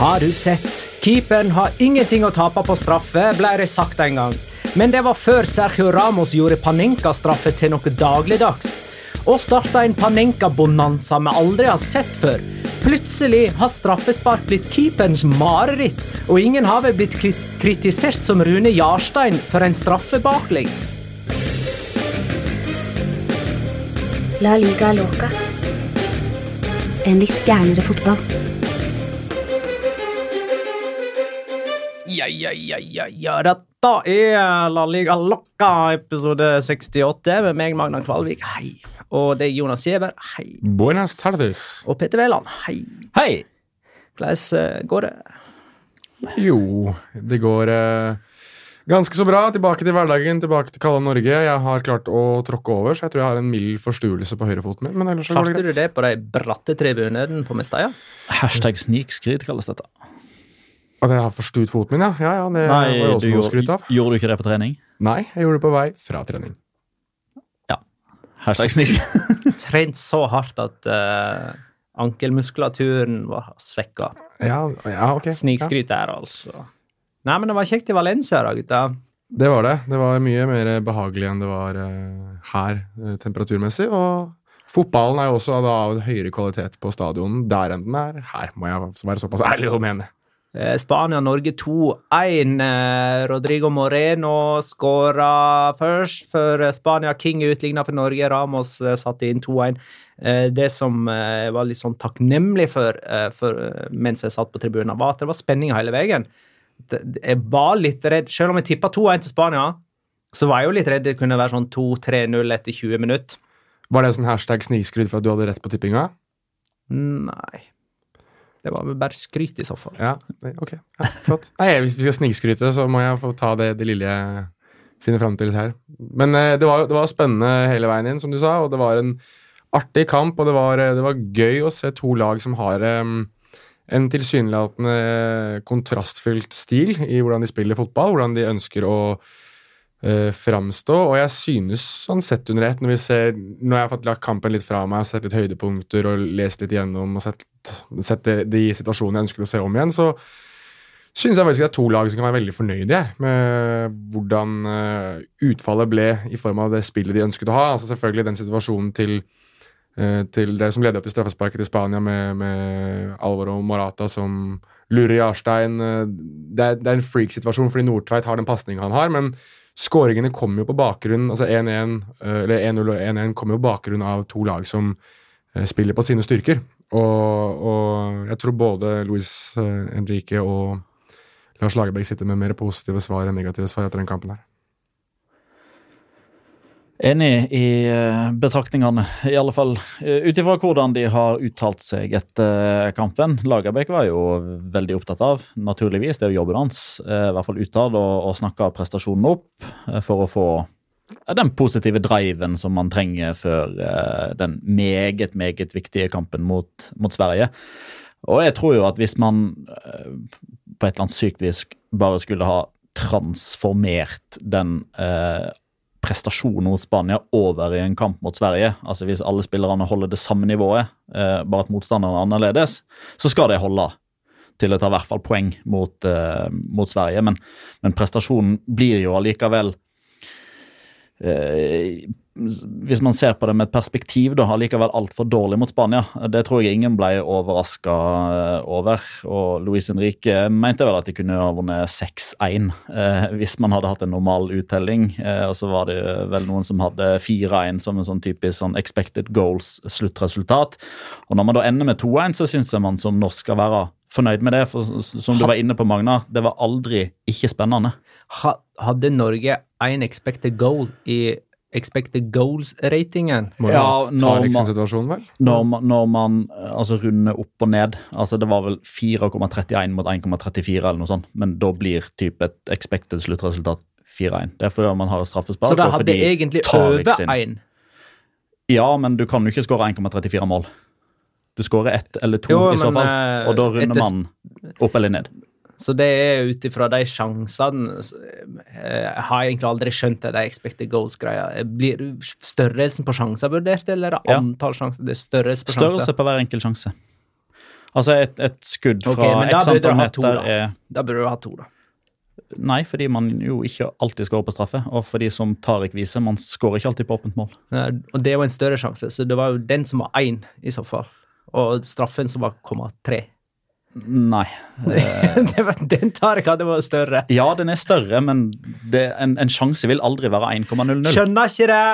Har du sett? Keeperen har ingenting å tape på straffe, ble det sagt en gang. Men det var før Sergio Ramos gjorde Panenka-straffe til noe dagligdags. Og starta en Panenka-bonanza vi aldri har sett før. Plutselig har straffespark blitt keeperens mareritt, og ingen har vel blitt kritisert som Rune Jarstein for en straffe baklengs. La liga loca. En litt gærnere fotball. Ja, ja, ja, ja, ja. Dette er La Liga Locca, episode 68, med meg, Magna Kvalvik. Hei. Og det er Jonas Giæver. Hei. Buenas tardes. Og Peter Wæland. Hei. Hei! Hvordan eh, går det? Jo, det går eh, ganske så bra. Tilbake til hverdagen, tilbake til kalde Norge. Jeg har klart å tråkke over, så jeg tror jeg har en mild forstuelse på høyrefoten min. Men ellers så går Klarte det du det på de bratte tribunene på Mestøya? Hashtag snikskryt kalles dette. At jeg har forstuet foten min, ja. ja, ja det var jo også noe å gjorde, skryte av. gjorde du ikke det på trening? Nei, jeg gjorde det på vei fra trening. Ja. Hashtag snill. Trent så hardt at uh, ankelmuskulaturen var svekka. Ja, ja ok. Snikskryt der, altså. Nei, men det var kjekt i Valencia, da, gutta. Det var det. Det var mye mer behagelig enn det var uh, her uh, temperaturmessig. Og fotballen er jo også da av høyere kvalitet på stadion der enn den er her, må jeg være såpass ærlig å mene. Eh, Spania-Norge 2-1. Eh, Rodrigo Moreno skåra først før eh, Spania. King utligna for Norge. Ramos eh, satte inn 2-1. Eh, Det som jeg var litt sånn takknemlig for, for mens jeg satt på tribunen, var at det var spenning hele veien. Jeg var litt redd, selv om jeg tippa 2-1 til Spania, så var jeg jo litt redd det kunne være sånn 2-3-0 etter 20 minutter. Var det sånn hashtag snikskryt for at du hadde rett på tippinga? Nei. Det var vel bare skryt, i så fall. Ja, ok. Ja, flott. Nei, hvis vi skal snikskryte, så må jeg få ta det, det lille jeg finner fram til her. Men eh, det, var, det var spennende hele veien inn, som du sa, og det var en artig kamp, og det var, eh, det var gøy å se to lag som har um, en tilsynelatende kontrastfylt stil i hvordan de spiller fotball, hvordan de ønsker å eh, framstå, og jeg synes sånn sett under ett, når ser, når jeg har fått lagt kampen litt fra meg, sett litt høydepunkter og lest litt gjennom og sett, sett de, de situasjonene jeg ønsker å se om igjen, så synes jeg faktisk det er to lag som kan være veldig fornøyde med hvordan uh, utfallet ble i form av det spillet de ønsket å ha. Altså selvfølgelig den situasjonen til eh, til det som leder opp til straffesparket til Spania med, med Alvaro Morata som lurer Jarstein. Det, er, det er en freak-situasjon fordi Nordtveit har den pasninga han har, men skåringene kommer jo på bakgrunn altså 1-1 eh, eller 1-0 og 1-1 kommer jo på bakgrunn av to lag som eh, spiller på sine styrker. Og, og jeg tror både Luis eh, Henrique og Lars Lagerbäck sitter med mer positive svar enn negative svar etter den kampen her. Enig i eh, betraktningene, i alle fall uh, ut ifra hvordan de har uttalt seg etter kampen. Lagerbäck var jo veldig opptatt av, naturligvis, det er jo jobben hans, eh, i hvert fall utad, å snakke prestasjonen opp for å få den positive driven som man trenger før den meget, meget viktige kampen mot, mot Sverige. Og jeg tror jo at hvis man på et eller annet sykt vis bare skulle ha transformert den eh, prestasjonen hos Spania over i en kamp mot Sverige, altså hvis alle spillerne holder det samme nivået, eh, bare at motstanderen er annerledes, så skal det holde til å ta i hvert fall poeng mot, eh, mot Sverige. Men, men, prestasjonen blir jo allikevel eh, hvis man ser på det med et perspektiv, da, allikevel altfor dårlig mot Spania. Det tror jeg ingen ble overraska over. Og Luis Henrique mente vel at de kunne ha vunnet 6-1 eh, hvis man hadde hatt en normal uttelling. Eh, og så var det vel noen som hadde 4-1 som en sånn typisk sånn expected goals-sluttresultat. Og når man da ender med 2-1, så syns jeg man som norsk skal være fornøyd med det. For som du var inne på, Magna, det var aldri ikke spennende. Hadde Norge én expected goal i expected goals-ratingen. Ja, når man, situasjon, vel? Når når man altså, runder opp og ned altså Det var vel 4,31 mot 1,34 eller noe sånt, men da blir type et expected sluttresultat 4-1. Det er fordi man har straffespark. Så da hadde egentlig over 1? Ja, men du kan jo ikke skåre 1,34 mål. Du skårer ett eller to jo, i så fall, eh, og da runder man opp eller ned. Så det er ut ifra de sjansene eh, Jeg har egentlig aldri skjønt det, de expected goals-greia. Blir størrelsen på sjanser vurdert, eller er det antall sjanser? Det er størrelse på sjanser? Størrelse på hver enkelt sjanse. Altså et, et skudd fra okay, x antall meter er Da burde du ha to, da. Nei, fordi man jo ikke alltid skårer på straffe. Og fordi som Tariq viser, man skårer ikke alltid på åpent mål. Ja, og det var en større sjanse, så det var jo den som var én, i så fall. Og straffen som var komma tre. Nei. den tar jeg det var større. Ja, den er større, men det, en, en, sjanse vil aldri være 1,00. Skjønner ikke det.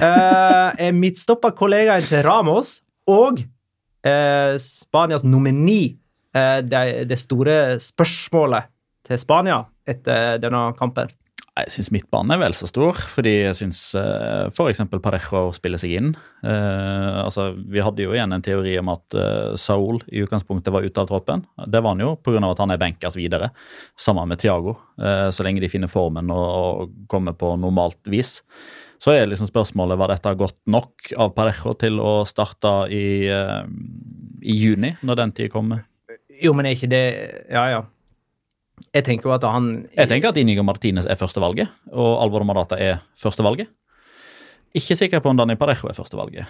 Uh, er midtstopperkollegaen til Ramos og uh, Spanias nomini uh, det, det store spørsmålet til Spania etter denne kampen? Jeg syns midtbanen er vel så stor, fordi jeg syns uh, f.eks. Parejo spiller seg inn. Uh, altså, Vi hadde jo igjen en teori om at uh, Saul i utgangspunktet var ute av troppen. Det var han jo pga. at han er benkers videre, sammen med Thiago. Uh, så lenge de finner formen og, og, kommer på normalt vis. Så er liksom spørsmålet var dette godt nok av Parejo til å starte i, i juni, når den tid kommer. Jo, men er ikke det Ja, ja. Jeg tenker jo at han Jeg tenker at Inigo Martinez er førstevalget, og Alvaro Marata er førstevalget. Ikke sikker på om Dani Parejo er førstevalget.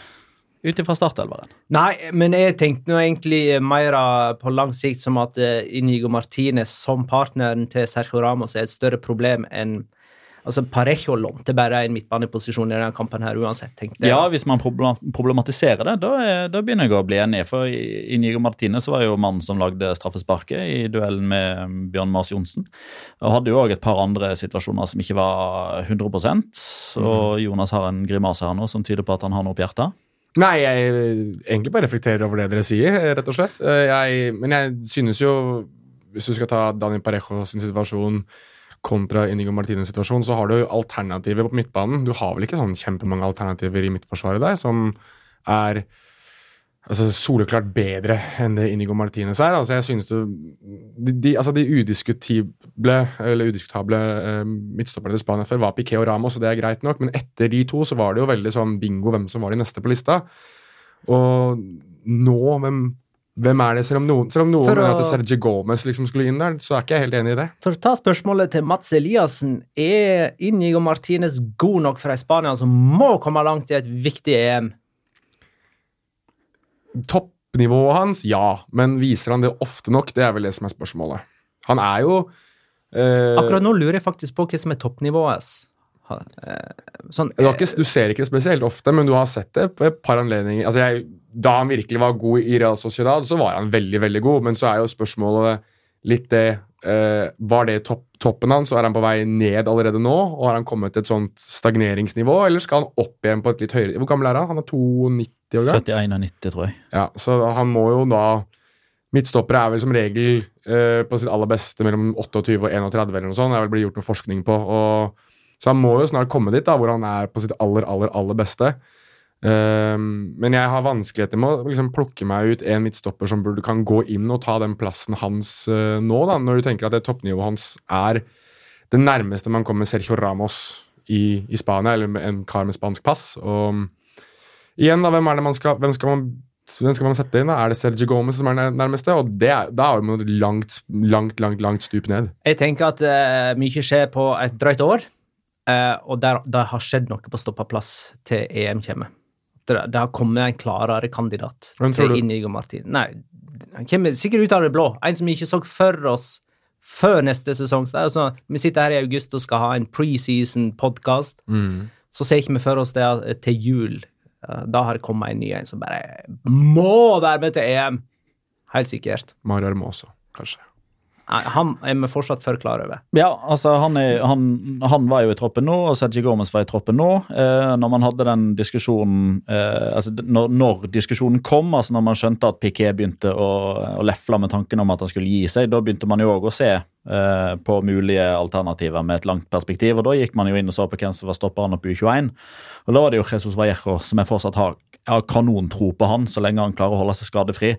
Ut ifra startelveren. Nei, men jeg tenkte nå egentlig mer på lang sikt som at eh, Inigo Martinez som partneren til Sergio Ramos er et større problem enn Altså, Parejo lånte bare en midtbaneposisjon i denne kampen her uansett. tenkte jeg. Ja, hvis man problematiserer det, da, er, da begynner jeg å bli enig. For Inigo Martinez var jo mannen som lagde straffesparket i duellen med Bjørn Mars Johnsen. Og hadde jo òg et par andre situasjoner som ikke var 100 Og mm. Jonas har en grimase her nå som tyder på at han har noe på hjertet. Nei, jeg egentlig bare reflekterer over det dere sier, rett og slett. Eh, jeg, men jeg synes jo, hvis du skal ta Daniel Parejo sin situasjon kontra Inigo Martinez situasjon, så har du alternativer på midtbanen. Du har vel ikke sånn kjempemange alternativer i midtforsvaret der som er altså, soleklart bedre enn det Inigo Martinez er. Altså, jeg synes det, de, de, altså, de udiskutible, eller udiskutable eh, midtstopperne til Spania før var Piqué og Ramos, og det er greit nok, men etter de to så var det jo veldig sånn bingo hvem som var de neste på lista. Og nå, hvem hvem er det? Selv om noen, selv om noen mener at Sergi Gomez liksom skulle inn der, så er ikke jeg helt enig i det. For å ta spørsmålet til Mats Eliassen. Er Inigo Martinez god nok for ei Spania som må komme langt i et viktig EM? Toppnivået hans, ja. Men viser han det ofte nok? Det er vel det som er spørsmålet. Han er jo eh... Akkurat nå lurer jeg faktisk på hva som er toppnivået hans. Eh, Sånn, Du, har ikke, du ser ikke det spesielt ofte, men du har sett det på et par anledninger. Altså jeg, da han virkelig var god i Real Sociedad, så var han veldig veldig god. Men så er jo spørsmålet litt det eh, Var det topp, toppen hans, og er han på vei ned allerede nå? Og har han kommet til et sånt stagneringsnivå, eller skal han opp igjen på et litt høyere Hvor gammel er han? Han er 92 år gammel? 71 og 90, tror jeg. Ja, så han må jo da Midtstoppere er vel som regel eh, på sitt aller beste mellom 28 og 31 eller noe sånt. Det er vel blitt gjort noe forskning på. Og, så han må jo snart komme dit da, hvor han er på sitt aller, aller, aller beste. Um, men jeg har vanskeligheter med å liksom, plukke meg ut en midtstopper som burde, kan gå inn og ta den plassen hans uh, nå, da, når du tenker at det toppnivået hans er det nærmeste man kommer Sergio Ramos i, i Spania, eller en kar med spansk pass. Og igjen, da, hvem er det man skal, hvem skal man hvem skal man sette inn? da? Er det Sergio Gomez som er nær- nærmeste? Og det da er man langt, langt, langt, langt stup ned. Jeg tenker at uh, mye skjer på et drøyt år, og der, der har skjedd noe på stoppeplass til EM kommer. Det, det har kommet en klarere kandidat Hvem til? Inigo Martin. Nei, han kommer sikkert ut av det blå. En som vi ikke så for oss før neste sesong. Det sånn, vi sitter her i august og skal ha en preseason-podkast. Så ser ikke vi for oss det til jul. Eh, Da har det kommet en ny en som bare må være med til EM. Helt sikkert. Marar må også, kanskje. Han er vi fortsatt for klar over. Ja, altså han, er, han, han var jo i troppen nå, og Sergi Gomez var i troppen nå. Eh, når man hadde den diskusjonen eh, altså når, når diskusjonen kom, altså når man skjønte at Piquet begynte å, å lefle med tanken om at han skulle gi seg, da begynte man jo òg å se på mulige alternativer med et langt perspektiv. og Da gikk man jo inn og så på hvem som var stopperen oppe i U21. Og Da var det jo Jesus Vallejo, som jeg fortsatt har, jeg har kanontro på han, så lenge han klarer å holde seg skadefri.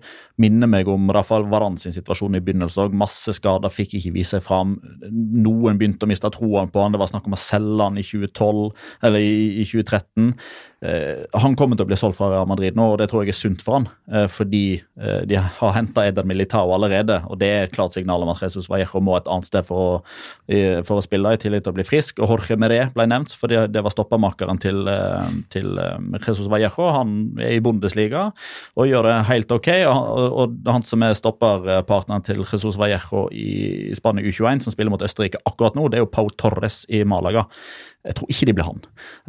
Minner meg om Rafael Varan sin situasjon i begynnelsen òg. Masse skader, fikk ikke vise seg fram. Noen begynte å miste troen på han. Det var snakk om å selge han i 2012, eller i, i 2013. Eh, han kommer til å bli solgt fra Real Madrid nå, og det tror jeg er sunt for han. Eh, fordi eh, de har henta Eder Militao allerede, og det er et klart signal om at Jesus Vallejo må et annet sted for å, for å spille, i tillegg til å bli frisk. Og Jorge Meré ble nevnt, for det, var stoppermakeren til, til Jesus Vallejo. Han er i Bundesliga og gjør det helt ok. Og, og han som er stopperpartneren til Jesus Vallejo i Spania U21, som spiller mot Østerrike akkurat nå, det er jo Pau Torres i Malaga. Jeg tror ikke de blir han.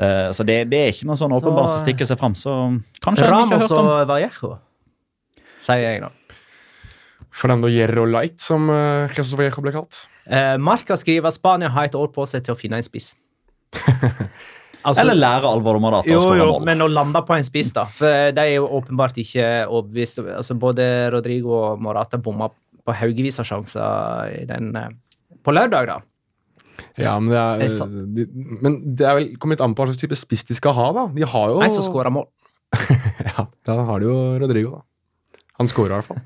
Uh, så det, det er ikke noe sånn åpenbart som stikker seg fram. Så kanskje han ikke har hørt om og Vallejo, sier jeg nå. Fernando Hierro Light, som uh, Jesus Vallejo ble kalt. Uh, Marka skriver at Spania har et år på seg til å finne en spiss. Altså, Eller lære alvor jo, å skåre jo, mål. men å lande på en spiss, da. For de er jo åpenbart ikke overbevist. Altså, både Rodrigo og Morata bomma på haugevis av sjanser i den eh, på lørdag, da. Ja, men det er, er de, men det er vel kommer litt an på hva slags type spiss de skal ha, da. De har jo En som skåra mål. Ja, da har de jo Rodrigo, da. Han skårer i hvert fall.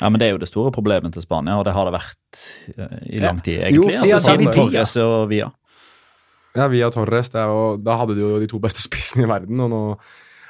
Ja, men Det er jo det store problemet til Spania, og det har det vært eh, i lang tid. Jo, egentlig. siden altså, siden Torres og Via. Ja, Via Torres, det er jo, da hadde de jo de to beste spissene i verden. og nå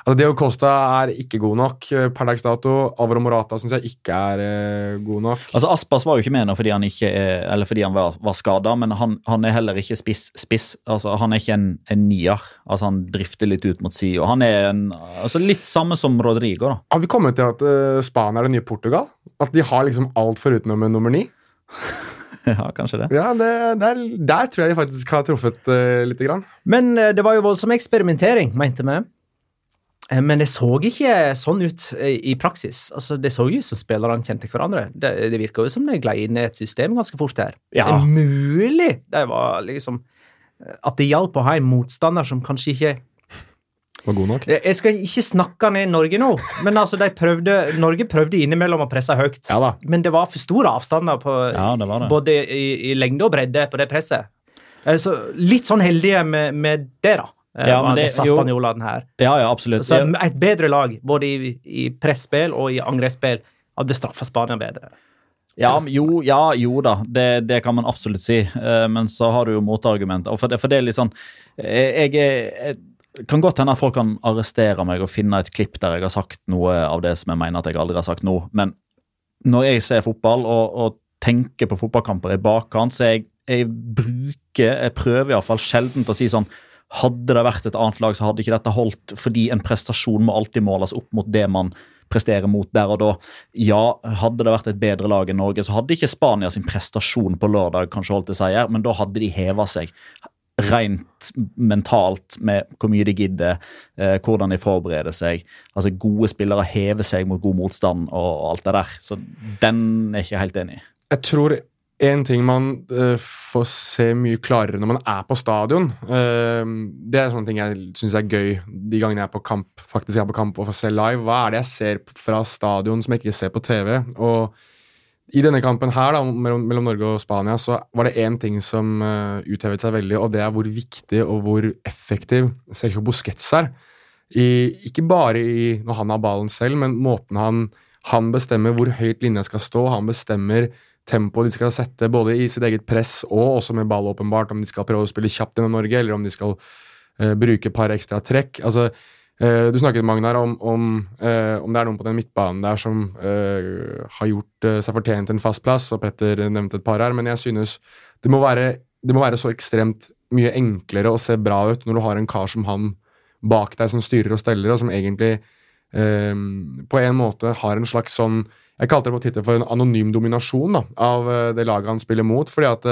Altså, Diego Costa er ikke god nok eh, per dags dato. Alvaro Morata syns jeg ikke er eh, god nok. Altså Aspas var jo ikke med nå fordi han ikke er, eller fordi han var, var skada, men han, han er heller ikke spiss. spiss. Altså Han er ikke en, en nier. Altså Han drifter litt ut mot sida. Han er en, altså litt samme som Rodrigo. da Har vi kommet til at uh, Spania er det nye Portugal? At de har liksom alt foruten nummer, nummer ni? Ja, kanskje det. Ja, det, der, der tror jeg de faktisk har truffet uh, lite grann. Men uh, det var jo voldsom eksperimentering, mente vi. Eh, Men det så ikke sånn ut eh, i praksis. Altså, Det så jo ut som spillerne kjente hverandre. Det, det virka jo som de gled inn i et system ganske fort her. Ja. Det er mulig det var liksom eh, At det hjalp å ha en motstander som kanskje ikke Var god nok. Jeg skal ikke snakke ned Norge nå, men altså de prøvde, Norge prøvde innimellom å presse høyt. Ja. Men det var for store avstander på Ja, det det. både i, i lengde og bredde på det presset. Så litt sånn heldige med, med det, da. Eh, Ja, men det- spanjolene her. Ja, ja, absolutt. Så et bedre lag, både i, i presspill og i angrepsspill, hadde straffa Spania bedre. Ja, jo, ja, jo da, det, det kan man absolutt si. Eh, Men så har du jo motargumenter. For det, for det er litt sånn Jeg, Jeg, er- jeg kan godt hende at folk kan arrestere meg og finne et klipp der jeg har sagt noe av det som jeg mener at jeg aldri har sagt nå. Men når jeg ser fotball og, og tenker på fotballkamper i bakkant, så jeg, jeg bruker Jeg prøver iallfall sjelden å si sånn hadde det vært et annet lag, så hadde ikke dette holdt, fordi en prestasjon må alltid måles opp mot det man presterer mot der og da. Ja, hadde det vært et bedre lag enn Norge, så hadde ikke Spania sin prestasjon på lørdag kanskje holdt til seier, men da hadde de heva seg rent mentalt med hvor mye de gidder, eh, hvordan de forbereder seg. Altså Gode spillere hever seg mot god motstand og alt det der. Så den er jeg ikke helt enig i. Jeg tror en ting man uh, får se mye klarere når man er på stadion uh, Det er sånne ting jeg syns er gøy de gangene jeg er på kamp faktisk er på kamp og får se live. Hva er det jeg ser fra stadion som jeg ikke ser på TV? Og i denne kampen her da, mellom, mellom Norge og Spania så var det én ting som uh, uthevet seg veldig, og det er hvor viktig og hvor effektiv Sergio Busquets er. I, ikke bare i, når han har ballen selv, men måten han, han bestemmer hvor høyt linja skal stå. Han bestemmer tempoet de skal sette, både i sitt eget press og også med ball, åpenbart. Om de skal prøve å spille kjapt gjennom Norge, eller om de skal uh, bruke et par ekstra trekk. altså Uh, du snakket Magnar, om, om, uh, om, det er noen på den midtbanen der som har gjort seg fortjent en fast plass, og Petter nevnte et par her, men jeg synes det må, være, det må være så ekstremt mye enklere å se bra ut når du har en kar som han bak deg som styrer og steller, og som egentlig på en måte har en slags sånn Jeg kalte det på Twitter for en anonym dominasjon da, av det laget han spiller mot, fordi at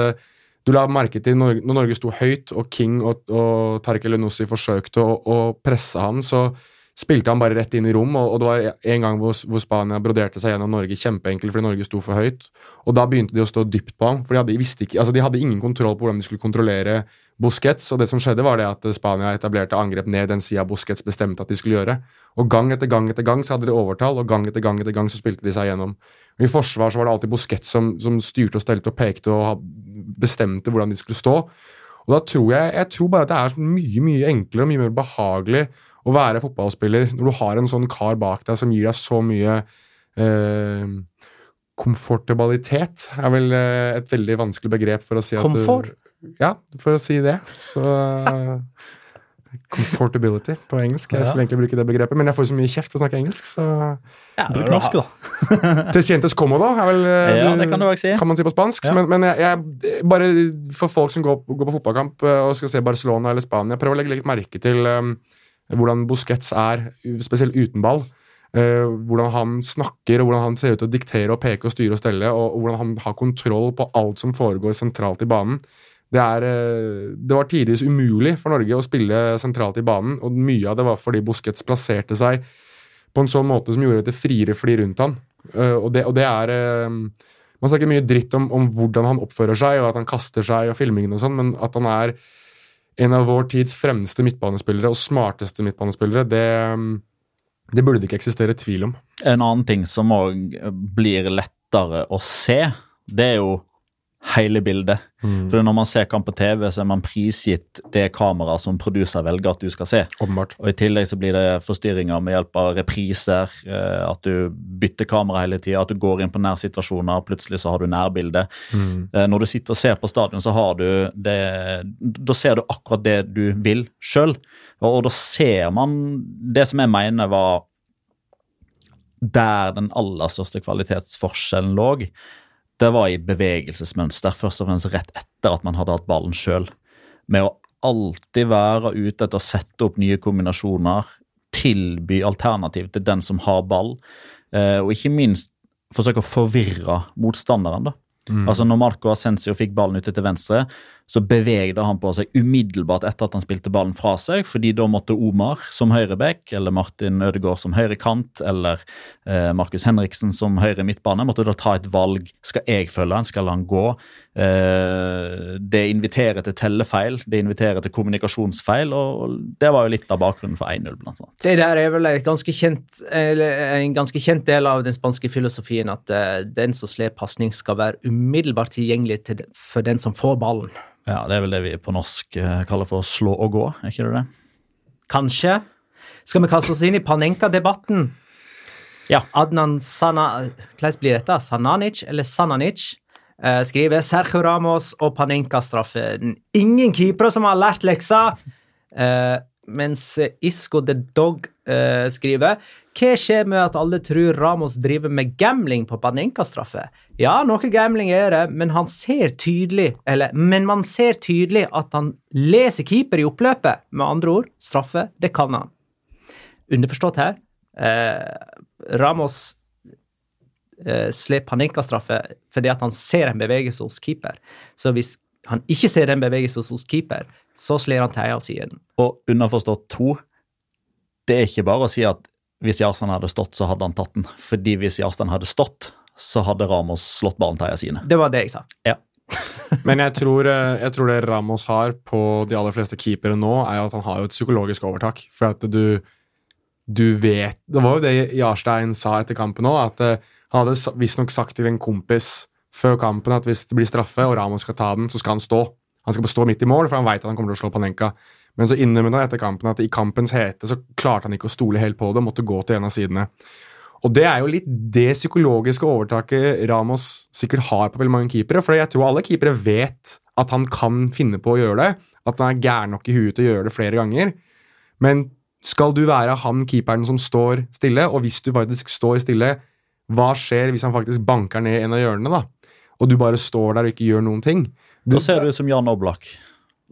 du la merke til når Norge sto høyt, og King og, og Tariq Elenossi forsøkte å, å, presse ham, så spilte han bare rett inn i rom. Og, og det var en gang hvor, hvor, Spania broderte seg gjennom Norge kjempeenkelt fordi Norge sto for høyt. Og da begynte de å stå dypt på ham, for de hadde, ikke, altså de hadde ingen kontroll på hvordan de skulle kontrollere Busquets. Og det som skjedde, var det at Spania etablerte angrep ned den sida Busquets bestemte at de skulle gjøre. Og gang etter gang etter gang så hadde de overtall, og gang etter gang etter gang så spilte de seg gjennom. I forsvar så var det alltid Busquets som, som styrte og stelte og pekte og bestemte hvordan de skulle stå. Og da tror jeg, jeg tror bare at det er mye mye enklere og mye mer behagelig å være fotballspiller når du har en sånn kar bak deg som gir deg så mye eh, Komfortabilitet er vel eh, et veldig vanskelig begrep for å si at Komfort? Ja, for å si det. Så Comfortability på engelsk. Jeg skulle egentlig bruke det begrepet, men jeg får så mye kjeft for å snakke engelsk, så ja, Bruk norsk, da. Til sientes comodo er vel ja, det kan, du også si. kan man si på spansk. Ja. Men, men jeg, jeg, bare for folk som går, går, på fotballkamp eh, og skal se Barcelona eller Spania, prøv å legge litt merke til um, hvordan Busquets er, spesielt uten ball. Uh, hvordan han snakker, og hvordan han ser ut til å diktere og peke og styre og stelle, og, og hvordan han har kontroll på alt som foregår sentralt i banen. Det, er, uh, det var tidvis umulig for Norge å spille sentralt i banen, og mye av det var fordi Busquets plasserte seg på en sånn måte som gjorde det friere fly rundt han. Uh, og det, og det er Man snakker mye dritt om, om, hvordan han oppfører seg, og at han kaster seg og filmingen og sånn, men at han er en av vår tids fremste midtbanespillere og smarteste midtbanespillere, det, det burde det ikke eksistere tvil om. En annen ting som òg blir lettere å se, det er jo hele bildet. Mm. For Når man ser kamp på TV, så er man prisgitt det kameraet som produser velger at du skal se. Åpenbart. Og I tillegg så blir det forstyrringer med hjelp av repriser, eh, at du bytter kamera hele tida, at du går inn på nærsituasjoner, plutselig så har du nærbilde. Mm. Eh, når du sitter og ser på stadion, så har du det Da ser du akkurat det du vil sjøl. Og, og da ser man det som jeg mener var der den aller største kvalitetsforskjellen lå det var i bevegelsesmønster, først og fremst rett etter at man hadde hatt ballen sjøl. Med å alltid være ute etter å sette opp nye kombinasjoner, tilby alternativ til den som har ball, eh, og ikke minst forsøke å forvirre motstanderen. da. Mm. Altså Når Marco Ascencio fikk ballen ute til venstre, så bevegde han på seg umiddelbart etter at han spilte ballen fra seg, fordi da måtte Omar som høyreback, eller Martin Ødegaard som høyrekant, eller eh, Markus Henriksen som høyre midtbane, måtte da ta et valg. Skal jeg følge han? Skal han gå? Eh, det inviterer til tellefeil, det inviterer til kommunikasjonsfeil, og det var jo litt av bakgrunnen for 1-0, blant annet. Det der er vel ganske kjent, en ganske kjent del av den spanske filosofien at uh, den som slår pasning, skal være umiddelbart tilgjengelig til, for den som får ballen. Ja, Det er vel det vi på norsk eh, kaller for slå og gå, er ikke det det? Kanskje. Skal vi kaste oss inn i Panenka-debatten? Ja. Adnan Sana... Hvordan blir dette? Sananic eller Sananic? Uh, skriver Sergio Ramos og Panenka-straffen. Ingen keepere som har lært leksa! Uh, mens Isco the Dog uh, skriver Hva skjer med at alle tror Ramos driver med gambling på Panenka-straffe? Ja, noe gambling er det, men han ser tydelig Eller, men man ser tydelig at han leser keeper i oppløpet. Med andre ord, straffe, det kan han. Underforstått her. Uh, Ramos uh, slår Panenka-straffe fordi at han ser en bevegelse hos keeper. Så hvis han ikke ser den bevegelsen hos keeper, så slår han til av siden. Og underforstått to, det er ikke bare å si at hvis Jarstein hadde stått, så hadde han tatt den. Fordi hvis Jarstein hadde stått, så hadde Ramos slått ballen til sine. Det var det jeg sa. Ja. Men jeg tror, eh, jeg tror det Ramos har på de aller fleste keepere nå, er at han har jo et psykologisk overtak. For at du, du vet Det var jo det Jarstein sa etter kampen òg, at eh, han hadde visstnok sagt til en kompis før kampen at hvis det blir straffe og Ramos skal ta den, så skal han stå. Han skal stå midt i mål, for han veit at han kommer til å slå Panenka. Men så innrømmet han etter kampen at i kampens hete så klarte han ikke å stole helt på det, og måtte gå til en av sidene. Og det er jo litt det psykologiske overtaket Ramos sikkert har på veldig mange keepere. For jeg tror alle keepere vet at han kan finne på å gjøre det. At han er gæren nok i huet til å gjøre det flere ganger. Men skal du være han keeperen som står stille, og hvis du faktisk står stille, hva skjer hvis han faktisk banker ned en av hjørnene, da? Og du bare står der og ikke gjør noen ting? Du, Da ser du ut som Jan Oblak.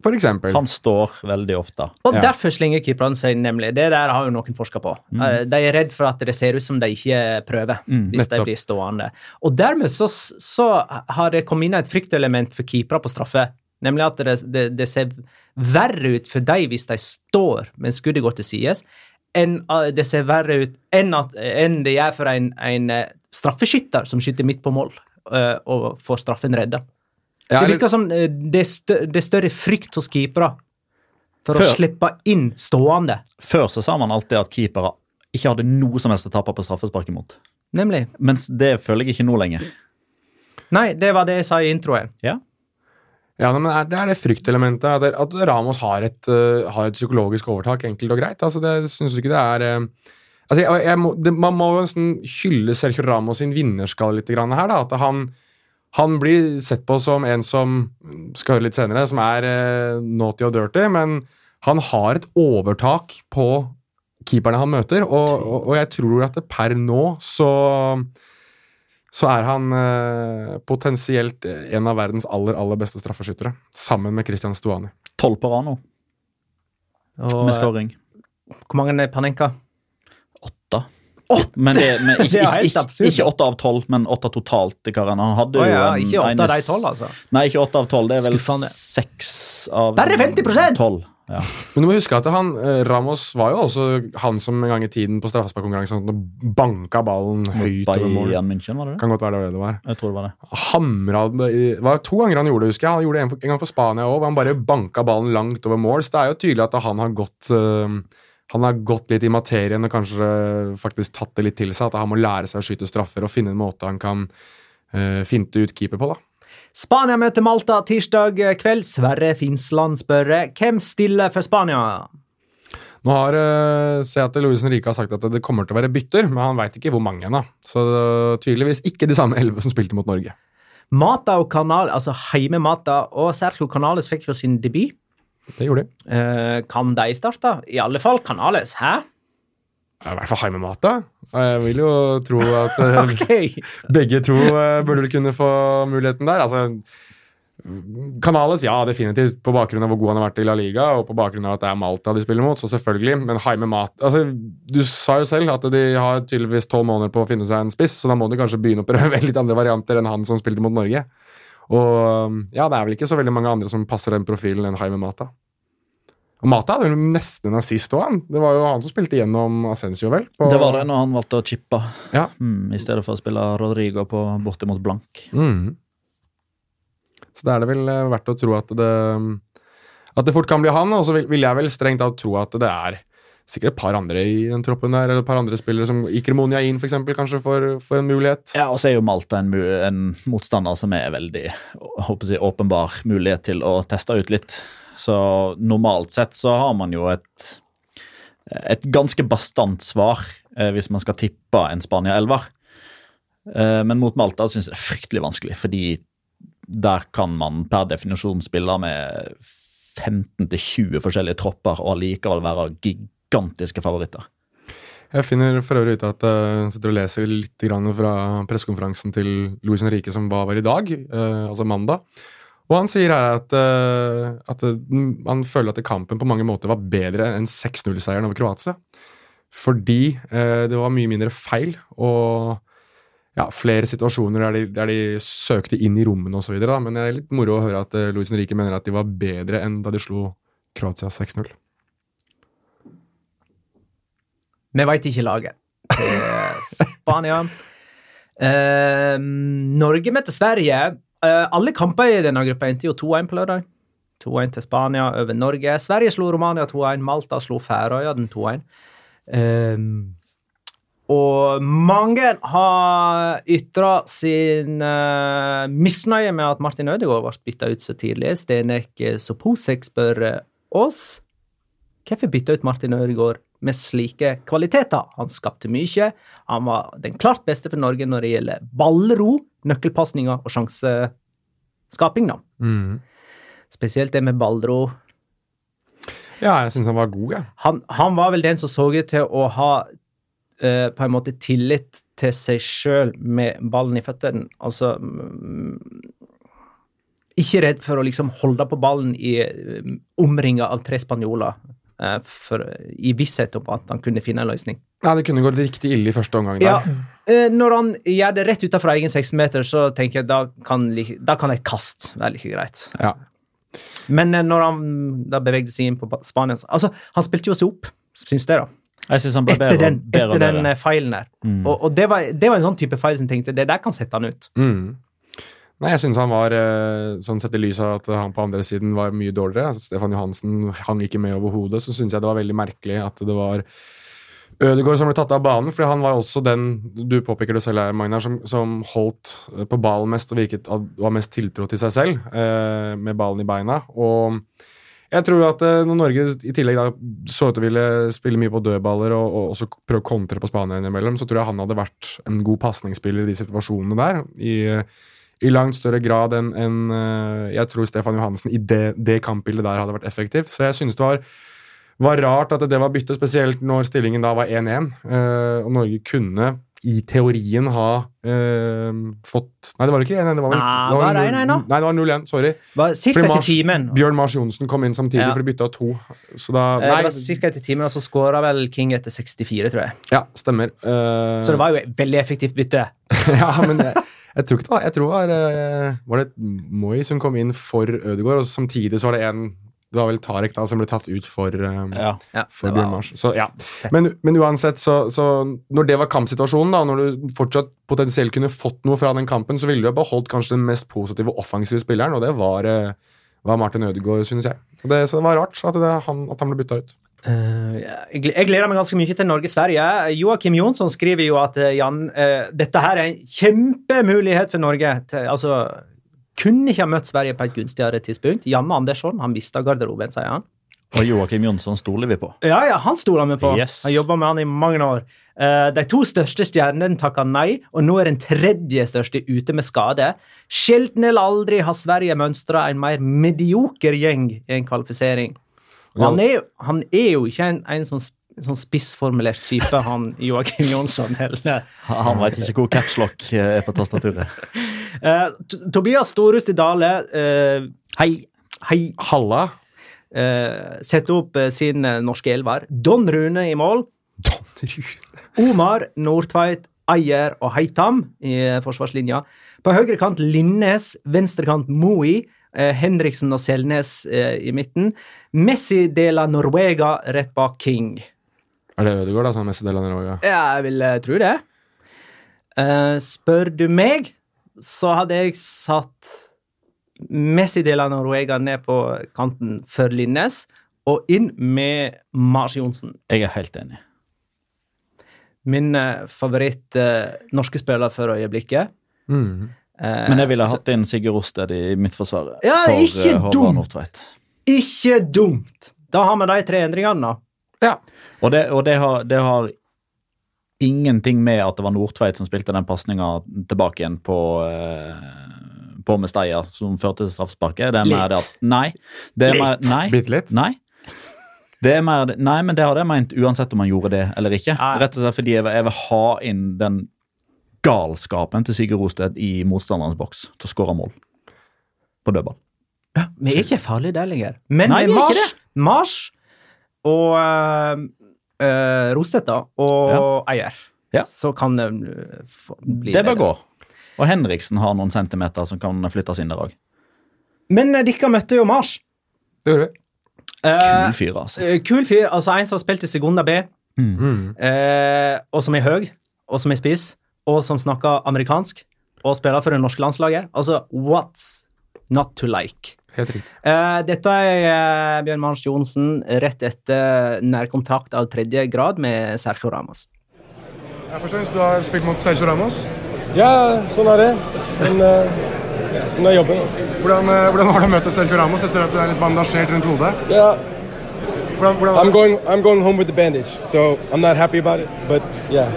For eksempel. Han står veldig ofte. Og Ja. derfor slinger keeperne seg nemlig. Det der har jo noen forska på. Mm. De er redd for at det ser ut som de ikke prøver, hvis de blir stående. Og dermed så, så har det kommet inn et fryktelement for keepere på straffe. Nemlig at det, det, det ser verre ut for dem hvis de står mens skuddet går til sides, enn eh, det ser verre ut enn, at, enn det gjør for en, en eh, straffeskytter som skyter midt på mål eh, og får straffen redda. Ja, det virker som eh, det er, det er større frykt hos keepere for å slippe inn stående. Før så sa man alltid at keepere ikke hadde noe som helst å tape på straffespark imot. Nemlig. Mens det føler jeg ikke nå lenger. Nei, det var det jeg sa i introen. Ja. Ja, men er- Det er det fryktelementet. At, at Ramos har et, uh, har et psykologisk overtak, enkelt og greit. Altså, det syns du ikke det er uh, altså, jeg, jeg må, det, Man må jo nesten hylle Sergio Ramos sin vinnerskalle litt grann her. da, at han, han blir sett på som en som skal høre litt senere, som er eh, naughty og dirty, men han har et overtak på keeperne han møter, og, og, og jeg tror at per nå så så er han eh, potensielt en av verdens aller aller beste straffeskyttere, sammen med Christian Stuani. Tolv på rad nå, med skåring. Hvor mange er Panenka? Åtte. Men, det, men ikke, Det er helt absurd. ikke åtte av tolv, men åtte totalt karen. Han hadde jo ja, en- ikke åtte av de tolv, altså. Nei, ikke åtte av tolv. Det er vel seks av Bare 50%! tolv. Ja. Men du må huske at han, eh, Ramos var jo også han som en gang i tiden på straffesparkkonkurransen banka ballen høyt over mål. München, var det det? Kan godt være det det det var. Jeg tror det var det. Hamra det Det var to ganger han gjorde det, husker jeg. Han gjorde det en, for, en gang for Spania òg, hvor han bare banka ballen langt over mål. Så det er jo tydelig at han har gått eh, han har gått litt i materien og kanskje faktisk tatt det litt til seg. At han må lære seg å skyte straffer og finne en måte han kan uh, finte ut keeper på. da. Spania møter Malta tirsdag kveld. Sverre Finsland spør hvem stiller for Spania. Nå har uh, ser jeg at Louis Henrique har sagt at det kommer til å være bytter, men han veit ikke hvor mange ennå. Så er tydeligvis ikke de samme elleve som spilte mot Norge. Mata og Canal, altså Heime Mata og Sergio Canales fikk for sin debut. Det gjorde de. Eh, kan de starte? I alle fall Canales. Hæ? I hvert fall Jaime Mata. Jeg vil jo tro at okay. Begge to eh, burde kunne få muligheten der. Altså, Canales, ja, definitivt, på bakgrunn av hvor god han har vært i La Liga, og på bakgrunn av at det er Malta de spiller mot, så selvfølgelig. Men Haime Mata altså, Du sa jo selv at de har tydeligvis tolv måneder på å finne seg en spiss, så da må de kanskje begynne å prøve litt andre varianter enn han som spilte mot Norge. Og ja, det er vel ikke så veldig mange andre som passer den profilen enn Jaime Mata. Og Mata hadde vel nesten en assist òg, han. Det var jo han som spilte gjennom Ascencio, vel? på- Det var det når han valgte å chippe Ja. mm, i stedet for å spille Rodrigo på bortimot blank. Mm. Så da er det vel eh, verdt å tro at det At det fort kan bli han, og så vil, vil jeg vel strengt tatt tro at det er sikkert et par andre i den troppen der, eller et par andre spillere som Ikremonia inn, for eksempel, kanskje får, får en mulighet. Ja, og så er jo Malta en, en motstander som er veldig jeg håper si, åpenbar mulighet til å teste ut litt. Så normalt sett så har man jo et, et ganske bastant svar eh, hvis man skal tippe en Spania-elver. Eh, men mot Malta syns jeg det er fryktelig vanskelig, fordi der kan man per definisjon spille med 15-20 forskjellige tropper og allikevel være gigantiske favoritter. Jeg finner for øvrig ut at eh, jeg sitter og leser litt fra pressekonferansen til Louis Henrique som var her i dag, eh, altså mandag. Og han sier her at, eh, at han føler at kampen på mange måter var bedre enn 6-0-seieren over Kroatia. Fordi det var mye mindre feil, og ja, flere situasjoner der de, der de søkte inn i rommene osv. Men det er litt moro å høre at Luis Henrique mener at de var bedre enn da de slo Kroatia 6-0. Vi veit ikke laget til Spania. Eh, Norge møtte Sverige. Eh, alle kamper i denne gruppa endte jo 2-1 på lørdag. 2-1 til Spania over Norge. Sverige slo Romania 2-1. Malta slo den 2-1. Eh, og mange har ytra sin uh, misnøye med at Martin Ødegaard ble bytta ut så tidlig. Stenek Soposek spør eh, oss hvorfor bytta ut Martin Ødegaard med slike kvaliteter. Han skapte mye. Han var den klart beste for Norge når det gjelder ballro, nøkkelpasninger og sjanseskaping. da. Mm. Spesielt det med ballro. Ja, jeg syns han var god, jeg. Han, han var vel den som så ut til å ha uh, på en måte tillit til seg sjøl med ballen i føttene. Altså um, Ikke redd for å liksom holde på ballen i omringa av tre spanjoler. Eh, for, I visshet om at han kunne finne en løsning. Ja, Det kunne gått riktig ille i første omgang. Ja, eh, Når han gjør det rett utenfor egen 16-meter, så tenker jeg da kan, da kan et kast være like greit. Ja. Men eh, når han da bevegde seg inn på Spania altså, Han spilte jo seg opp, syns det, da. Jeg synes han ble Etter bedre, den, bedre, etter den feilen der. Mm. Og, og det, var, det var en sånn type feil som tenkte det der kan sette han ut. Mm. Nei, jeg syns han var eh, Sånn sett i lys av at han på andre siden var mye dårligere. Altså, Stefan Johansen hang ikke med overhodet. Så syns jeg det var veldig merkelig at det var Ødegaard som ble tatt av banen, for han var også den du påpeker det selv her, Magnar, som, som holdt eh, på ballen mest og virket var mest tiltro til seg selv eh, med ballen i beina. Og jeg tror at eh, når Norge i tillegg da så ut til å ville spille mye på dødballer og, og også prøve å kontre på Spania innimellom, så tror jeg han hadde vært en god pasningsspiller i de situasjonene der. i i langt større grad enn enn, eh, jeg tror Stefan Johansen i det, det kampbildet der hadde vært effektiv. Så jeg synes det var, var rart at det var byttet, spesielt når stillingen da var 1-1. eh, og Norge kunne i teorien ha eh, fått Nei, det var ikke 1-1. Det var vel Nei, det var det null- 1-1? Nei, det var 0-1. Sorry. Var Cirka Mars- etter timen. Bjørn Mars Johnsen kom inn samtidig, Ja. for de bytta to. Så da Eh, Nei, Det var cirka etter timen, og så skåra vel King etter 64, tror jeg. ja, stemmer. Uh, Så det var jo et veldig effektivt bytte. ja, men jeg, jeg tror ikke det var Jeg tror det var, eh, var det Moi som kom inn for Ødegaard, og samtidig så var det en Det var vel Tarek da som ble tatt ut for, um, Ja. Ja, for det Bjørn Mars. Så ja. Men, men uansett, så, så når det var kampsituasjonen, da, når du fortsatt potensielt kunne fått noe fra den kampen, så ville du ha beholdt kanskje den mest positive offensive spilleren, og det var, eh, var Martin Ødegaard, synes jeg. Og det, så det var rart at, det, han, at han ble bytta ut. Eh, jeg gleder meg ganske mye til Norge-Sverige. Joakim Jonsson skriver jo at eh, Jan, eh, dette her er en kjempemulighet for Norge. Til, altså, kunne ikke ha møtt Sverige på et gunstigere tidspunkt. Janne Andersson han mista garderoben, sier han. Og Joakim Jonsson stoler vi på. Ja, ja, han stoler vi på. Yes. Har jobba med han i mange år. De to største stjernene takka nei, og nå er den tredje største ute med skade. Sjelden eller aldri har Sverige mønstra en mer medioker gjeng i en kvalifisering. Han, er, jo- han er jo ikke en, en sånn, sånn spissformulert type, han Joakim Jonsson heller. Han veit ikke hvor capslock er på tastaturet. uh, Tobias Storhus Dale, uh, hei, hei, Halla. uh, setter opp eh, sin eh, norske elver. Don Rune i mål. Don Rune. Omar, Nordtveit, Ayer og Heitam i eh, forsvarslinja. På høyre kant Linnes, venstre kant Moi, eh, Henriksen og Selnes eh, i midten. Messi de la Norvega rett bak King. Er det Ødegaard, da, som er Messi de la Norvega? Ja, jeg vil eh, tro det. Eh, spør du meg, så hadde jeg satt Messi de la Norvega ned på kanten for Linnes, og inn med Mars Johnsen. Jeg er helt enig. Min eh, favoritt eh, norske spiller for øyeblikket. Mm. Eh, Men jeg ville hatt inn Sigurd Rosted i Midtforsvaret. Ja, for ikke eh, Håvard dumt. Ikke dumt! Da har vi de tre endringene, da. Og, det, og det, har, det har ingenting med at det var Nordtveit som spilte den pasninga tilbake igjen på eh, på Mesteia, som førte til straffesparket. Det er mer det at Litt. Nei. Det er mer, Litt. nei. Bitte litt? Nei. Det er mer, nei, men det hadde jeg ment uansett om han gjorde det eller ikke. Nei. Rett og slett fordi jeg vil, jeg vil ha inn den galskapen til Sigurd Rosted i motstanderens boks til å skåre mål på dødball. Vi er ikke farlige der lenger. Men Nei, det vi ikke Mars, Mars og uh, Rostedt, da, og Ja. Eier. Ja. så kan det uh, bli Det bør bedre. gå. Og Henriksen har noen centimeter som kan flyttes inn der òg. Men uh, dere møtte jo Mars. Det gjorde vi. Eh, Kul fyr, altså. eh, kul fyr. Altså en som har spilt i Segunda B, Mm. uh, og som er høy, og som er spiss, og som snakker amerikansk, og spiller for det norske landslaget. Altså, what's not to like? Helt riktig. Uh, dette er uh, Bjørn Mars Johnsen rett etter nærkontrakt av tredje grad med Sergio Ramos. Jeg forstår du har spilt mot Sergio Ramos. Ja, sånn er det. Men uh, sånn er jobben. Hvordan, hvordan var det å møte Sergio Ramos? Jeg ser at du er litt bandasjert rundt hodet. Ja, Hvordan, hvordan I'm going. I'm going home with the bandage, so I'm not happy about it. But yeah,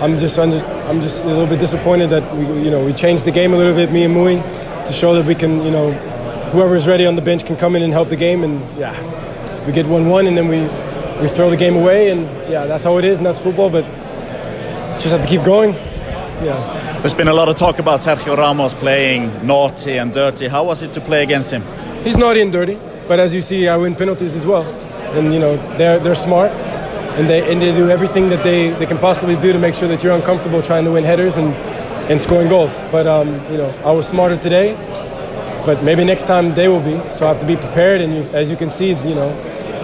I'm just. I'm just. I'm just a little bit disappointed that we, you know, we changed the game a little bit, me and Mui, to show that we can, you know, whoever is ready on the bench can come in and help the game. And yeah, we get one-one, and then we we throw the game away, and yeah, that's how it is, and that's football. But just have to keep going. Yeah. There's been a lot of talk about Sergio Ramos playing naughty and dirty. How was it to play against him? He's naughty and dirty, but as you see, I win penalties as well. And you know they're they're smart, and they and they do everything that they, they can possibly do to make sure that you're uncomfortable trying to win headers and, and scoring goals. But um, you know I was smarter today, but maybe next time they will be. So I have to be prepared. And you, as you can see, you know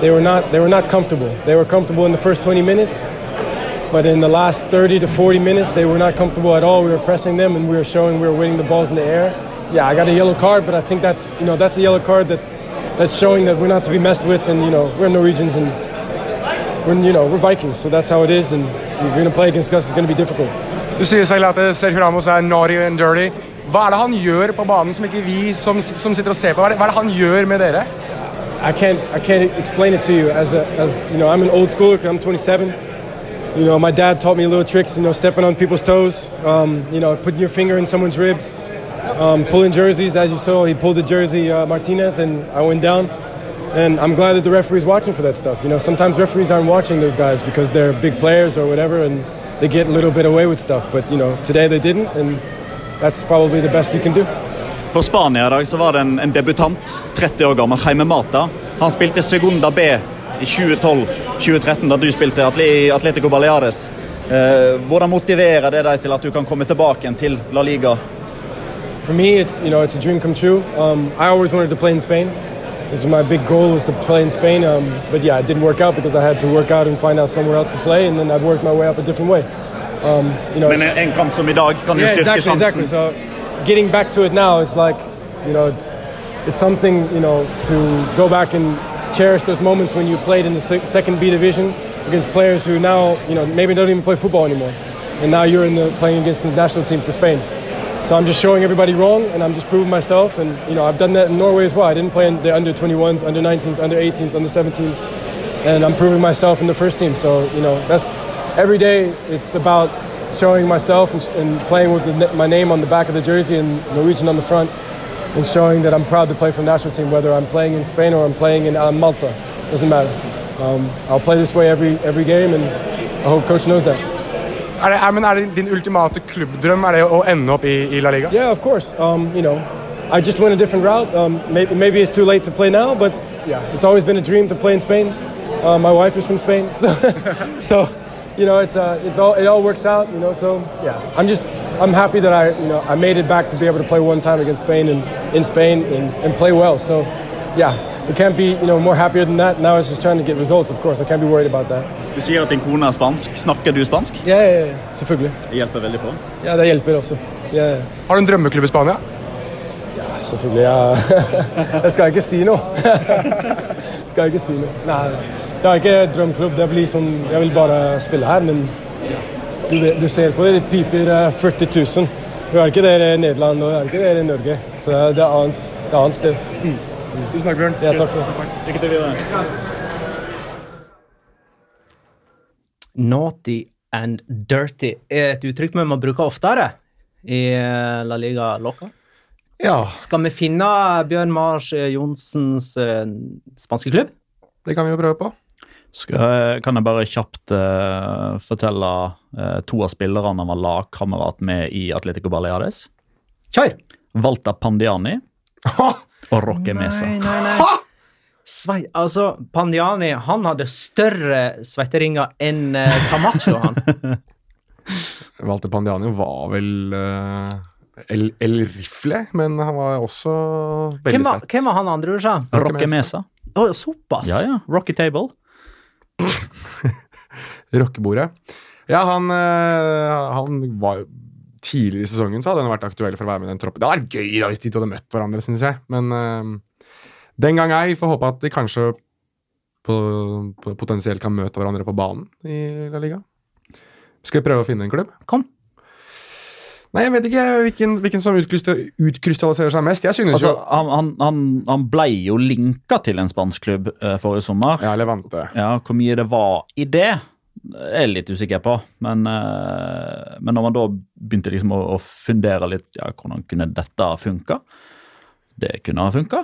they were not they were not comfortable. They were comfortable in the first 20 minutes, but in the last 30 to 40 minutes, they were not comfortable at all. We were pressing them, and we were showing we were winning the balls in the air. Yeah, I got a yellow card, but I think that's you know that's a yellow card that that's showing that we're not to be messed with, and you know we're Norwegians and we're you know we're Vikings, so that's how it is, and you're going to play against us. It's going to be difficult. Du sier selv at eh, Sergio Ramos er naughty and dirty. Hva er det han gjør på banen som ikke vi som, som sitter og ser på? Hva er, det, hva er det han gjør med dere? I can't I can't explain it to you as a as you know I'm an old schooler I'm 27. You know my dad taught me little tricks. You know stepping on people's toes. Um, you know putting your finger in someone's ribs. Um, pulling jerseys as you saw. He pulled the jersey uh, Martinez and I went down. And I'm glad that the referee's watching for that stuff. You know sometimes referees aren't watching those guys because they're big players or whatever and they get a little bit away with stuff. But you know today they didn't and that's probably the best you can do. For Spania i dag så var det en, en debutant, 30 år gammel, Jaime Mata. Han spilte Segunda B i 2012-2013, da du spilte Atle i Atletico Baleares. Eh, hvordan motiverer det deg til at du kan komme tilbake til La Liga? For me, it's you know it's a dream come true. Um, I always wanted to play in Spain. Was my big goal was to play in Spain. Um, but yeah, it didn't work out because I had to work out and find out somewhere else to play, and then I've worked my way up a different way. Um, you know, Men en, kamp som i dag kan yeah, exactly, exactly. So getting back to it now, it's like you know, it's it's something you know to go back and cherish those moments when you played in the second B division against players who now you know maybe don't even play football anymore, and now you're in the playing against the national team for Spain. So I'm just showing everybody wrong, and I'm just proving myself. And you know, I've done that in Norway as well. I didn't play in the under 21s, under 19s, under 18s, under 17s, and I'm proving myself in the first team. So you know, that's every day. It's about showing myself and, and playing with the, my name on the back of the jersey and Norwegian on the front, and showing that I'm proud to play for the national team, whether I'm playing in Spain or I'm playing in uh, Malta. Doesn't matter. Um, I'll play this way every every game, and I hope coach knows that. Er det, er, men er det din ultimate klubbdrøm er det å ende opp i, i La Liga? Yeah, of course. Um, you know, I just went a different route. Um, maybe, maybe it's too late to play now, but yeah, it's always been a dream to play in Spain. Uh, my wife is from Spain, so, so you know, it's uh, it's all it all works out. You know, so yeah, I'm just I'm happy that I you know I made it back to be able to play one time against Spain and in Spain and, and play well. So yeah, it can't be you know more happier than that. Now it's just trying to get results. Of course, I can't be worried about that. Du sier at din kone er spansk. Snakker du spansk? Ja, ja, ja, selvfølgelig. Det hjelper veldig på. Ja, det hjelper også. Ja, ja. Har du en drømmeklubb i Spania? Ja, Selvfølgelig. Ja. Jeg skal ikke si noe. skal ikke si noe. Nei, det er ikke drømmeklubb. Det blir sånn, jeg vil bare spille her, men du, du ser på det, det piper eh, 40 000. Du er ikke der i Nederland og er ikke der i Norge. Så det er, det er annet, det er annet sted. Tusen takk, Bjørn. Ja, takk for det. Lykke til videre. Naughty and dirty er et uttrykk vi må bruke oftere i eh, La Liga Loca. Ja, Skal vi finne Bjørn Mars eh, Johnsens eh, spanske klubb? det kan vi jo prøve på. Skal, kan jeg bare kjapt eh, fortelle eh, to av spillerne han var lagkamerat med i Atletico Baleares? Kjør! Walter Pandiani og Roque Mesa. nei, nei. Svei, altså, Pandiani han hadde større svetteringer enn uh, Camacho. han. Walter Pandiani var vel uh, El, El Rifle, men han var også veldig Hvem var, svett. hvem var han andre du sa? Rocky Mesa. Å, såpass? Ja, ja. Rocky Table. Rockebordet. Ja, han, uh, han var jo Tidligere i sesongen så hadde han vært aktuell for å være med i den troppen. Det hadde vært gøy da hvis de to hadde møtt hverandre, syns jeg. Men uh, den gang ei. Får håpe at de kanskje på, på, potensielt kan møte hverandre på banen i La Liga. Skal vi prøve å finne en klubb? Kom. Nei, jeg vet ikke hvilken, hvilken som utkrystalliserer seg mest. Jeg synes Altså, jo han, han, han, blei ble jo linka til en spansk klubb uh, forrige sommer. Ja, Levante. Ja, Hvor mye det var i det, er litt usikker på. Men, eh, men når man da begynte liksom å, å fundere litt ja, hvordan kunne dette funka Det kunne ha funka.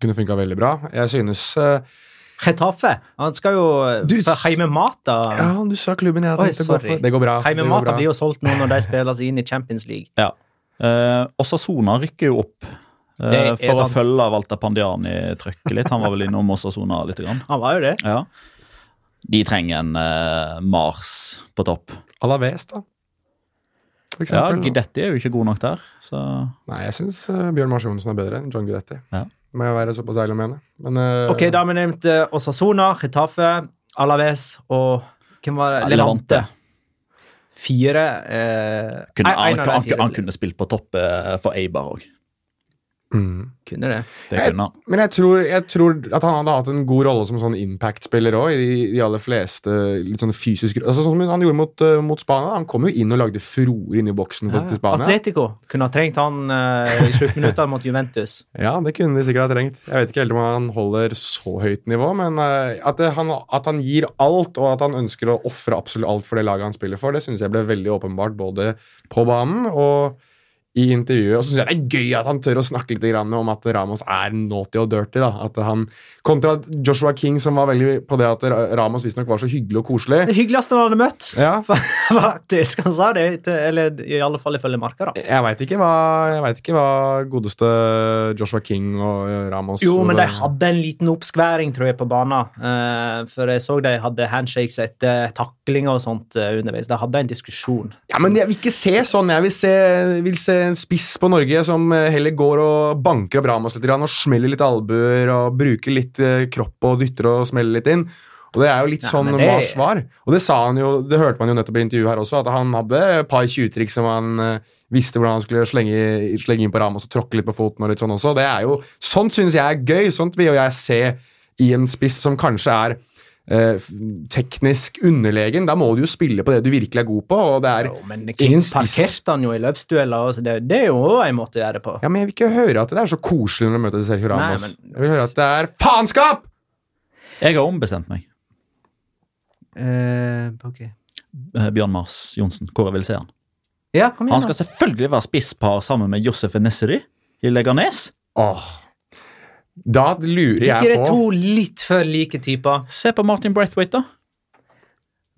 Kunne funka veldig bra. Jeg synes eh, Getafe. Han skal jo Du, for Heimemata. Ja, du sa klubben jeg tenkte å sorry. Det går bra. Heimemata Mata bra. blir jo solgt nå når de spiller seg inn i Champions League. Ja. Eh, Sona rykker jo opp. eh, for å følge Walter Pandiani-trøkket litt. Han var vel innom Osasona litt. Grann. Han var jo det. Ja. De trenger en uh, Mars på topp. Alaves, da. For Ja, eksempel. Gidetti er jo ikke god nok der. Så Nei, jeg syns Bjørn Mars Johnsen er bedre enn John Guidetti. Ja. Må jeg være såpass ærlig å mene. Men uh, Ok, da har vi nevnt uh, Osasona, Getafe, Alaves og hvem var det? Levante. Fire eh, kunne, en- en han, av de han, fire han kunne spilt på topp eh, for Eibar òg. Mm. kunne det. Det kunne Jeg, Men jeg tror, jeg tror at han hadde hatt en god rolle som sånn impact-spiller òg, i de, de aller fleste litt sånn fysiske altså Sånn som han gjorde mot, uh, mot Spania. Han kom jo inn og lagde froer inn i boksen ja. til Spania. Atletico kunne ha trengt han uh, i sluttminuttene mot Juventus. Ja, det kunne de sikkert ha trengt. Jeg vet ikke helt om han holder så høyt nivå, men uh, at, det, han, at han gir alt, og at han ønsker å ofre absolutt alt for det laget han spiller for, det syns jeg ble veldig åpenbart både på banen og i intervjuet. Og så syns jeg det er gøy at han tør å snakke litt grann om at Ramos er naughty og dirty. da. At han, Kontra Joshua King, som var veldig på det at Ra- Ramos visstnok var så hyggelig og koselig. Det hyggeligste han hadde møtt, Ja, faktisk. Han sa det, eller i alle fall ifølge Marka, da. Jeg veit ikke, vet ikke hva godeste Joshua King og Ramos Jo, men de hadde en liten oppskværing, tror jeg, på banen. Eh, for jeg så de hadde handshakes etter taklinger og sånt eh, underveis. De hadde en diskusjon. Ja, men jeg vil ikke se sånn. Jeg vil se, vil se en spiss på Norge som eh, heller går og banker opp Ramos litt og smeller litt albuer og bruker litt eh, kropp og dytter og smeller litt inn. Og det er jo litt Nei, sånn det- Mars var. Og det sa han jo, det hørte man jo nettopp i intervjuet her også, at han hadde et par tjuvtriks som han eh, visste hvordan han skulle slenge, slenge inn på Ramos og tråkke litt på foten og litt sånn også. Det er jo, Sånt syns jeg er gøy. Sånt vil jo jeg se i en spiss som kanskje er eh, teknisk underlegen. Da må du jo spille på det du virkelig er god på, og det er Jo, men King ingen parkerte han jo i løpsdueller. Det, det er jo en måte å gjøre det på. Ja, men Jeg vil ikke høre at det er så koselig når du møter Sergio Nei, Ramos. men- Jeg vil høre at det er faenskap! Jeg har ombestemt meg. Eh, ok. Eh, Bjørn Mars Johnsen, hvor jeg vil se han. Ja, kom igjen. Han skal selvfølgelig være spisspar sammen med Josef Nesseri i Leganes. Åh. Da lurer jeg på Blir ikke det to litt for like typer? Se på Martin Braithwaite, da.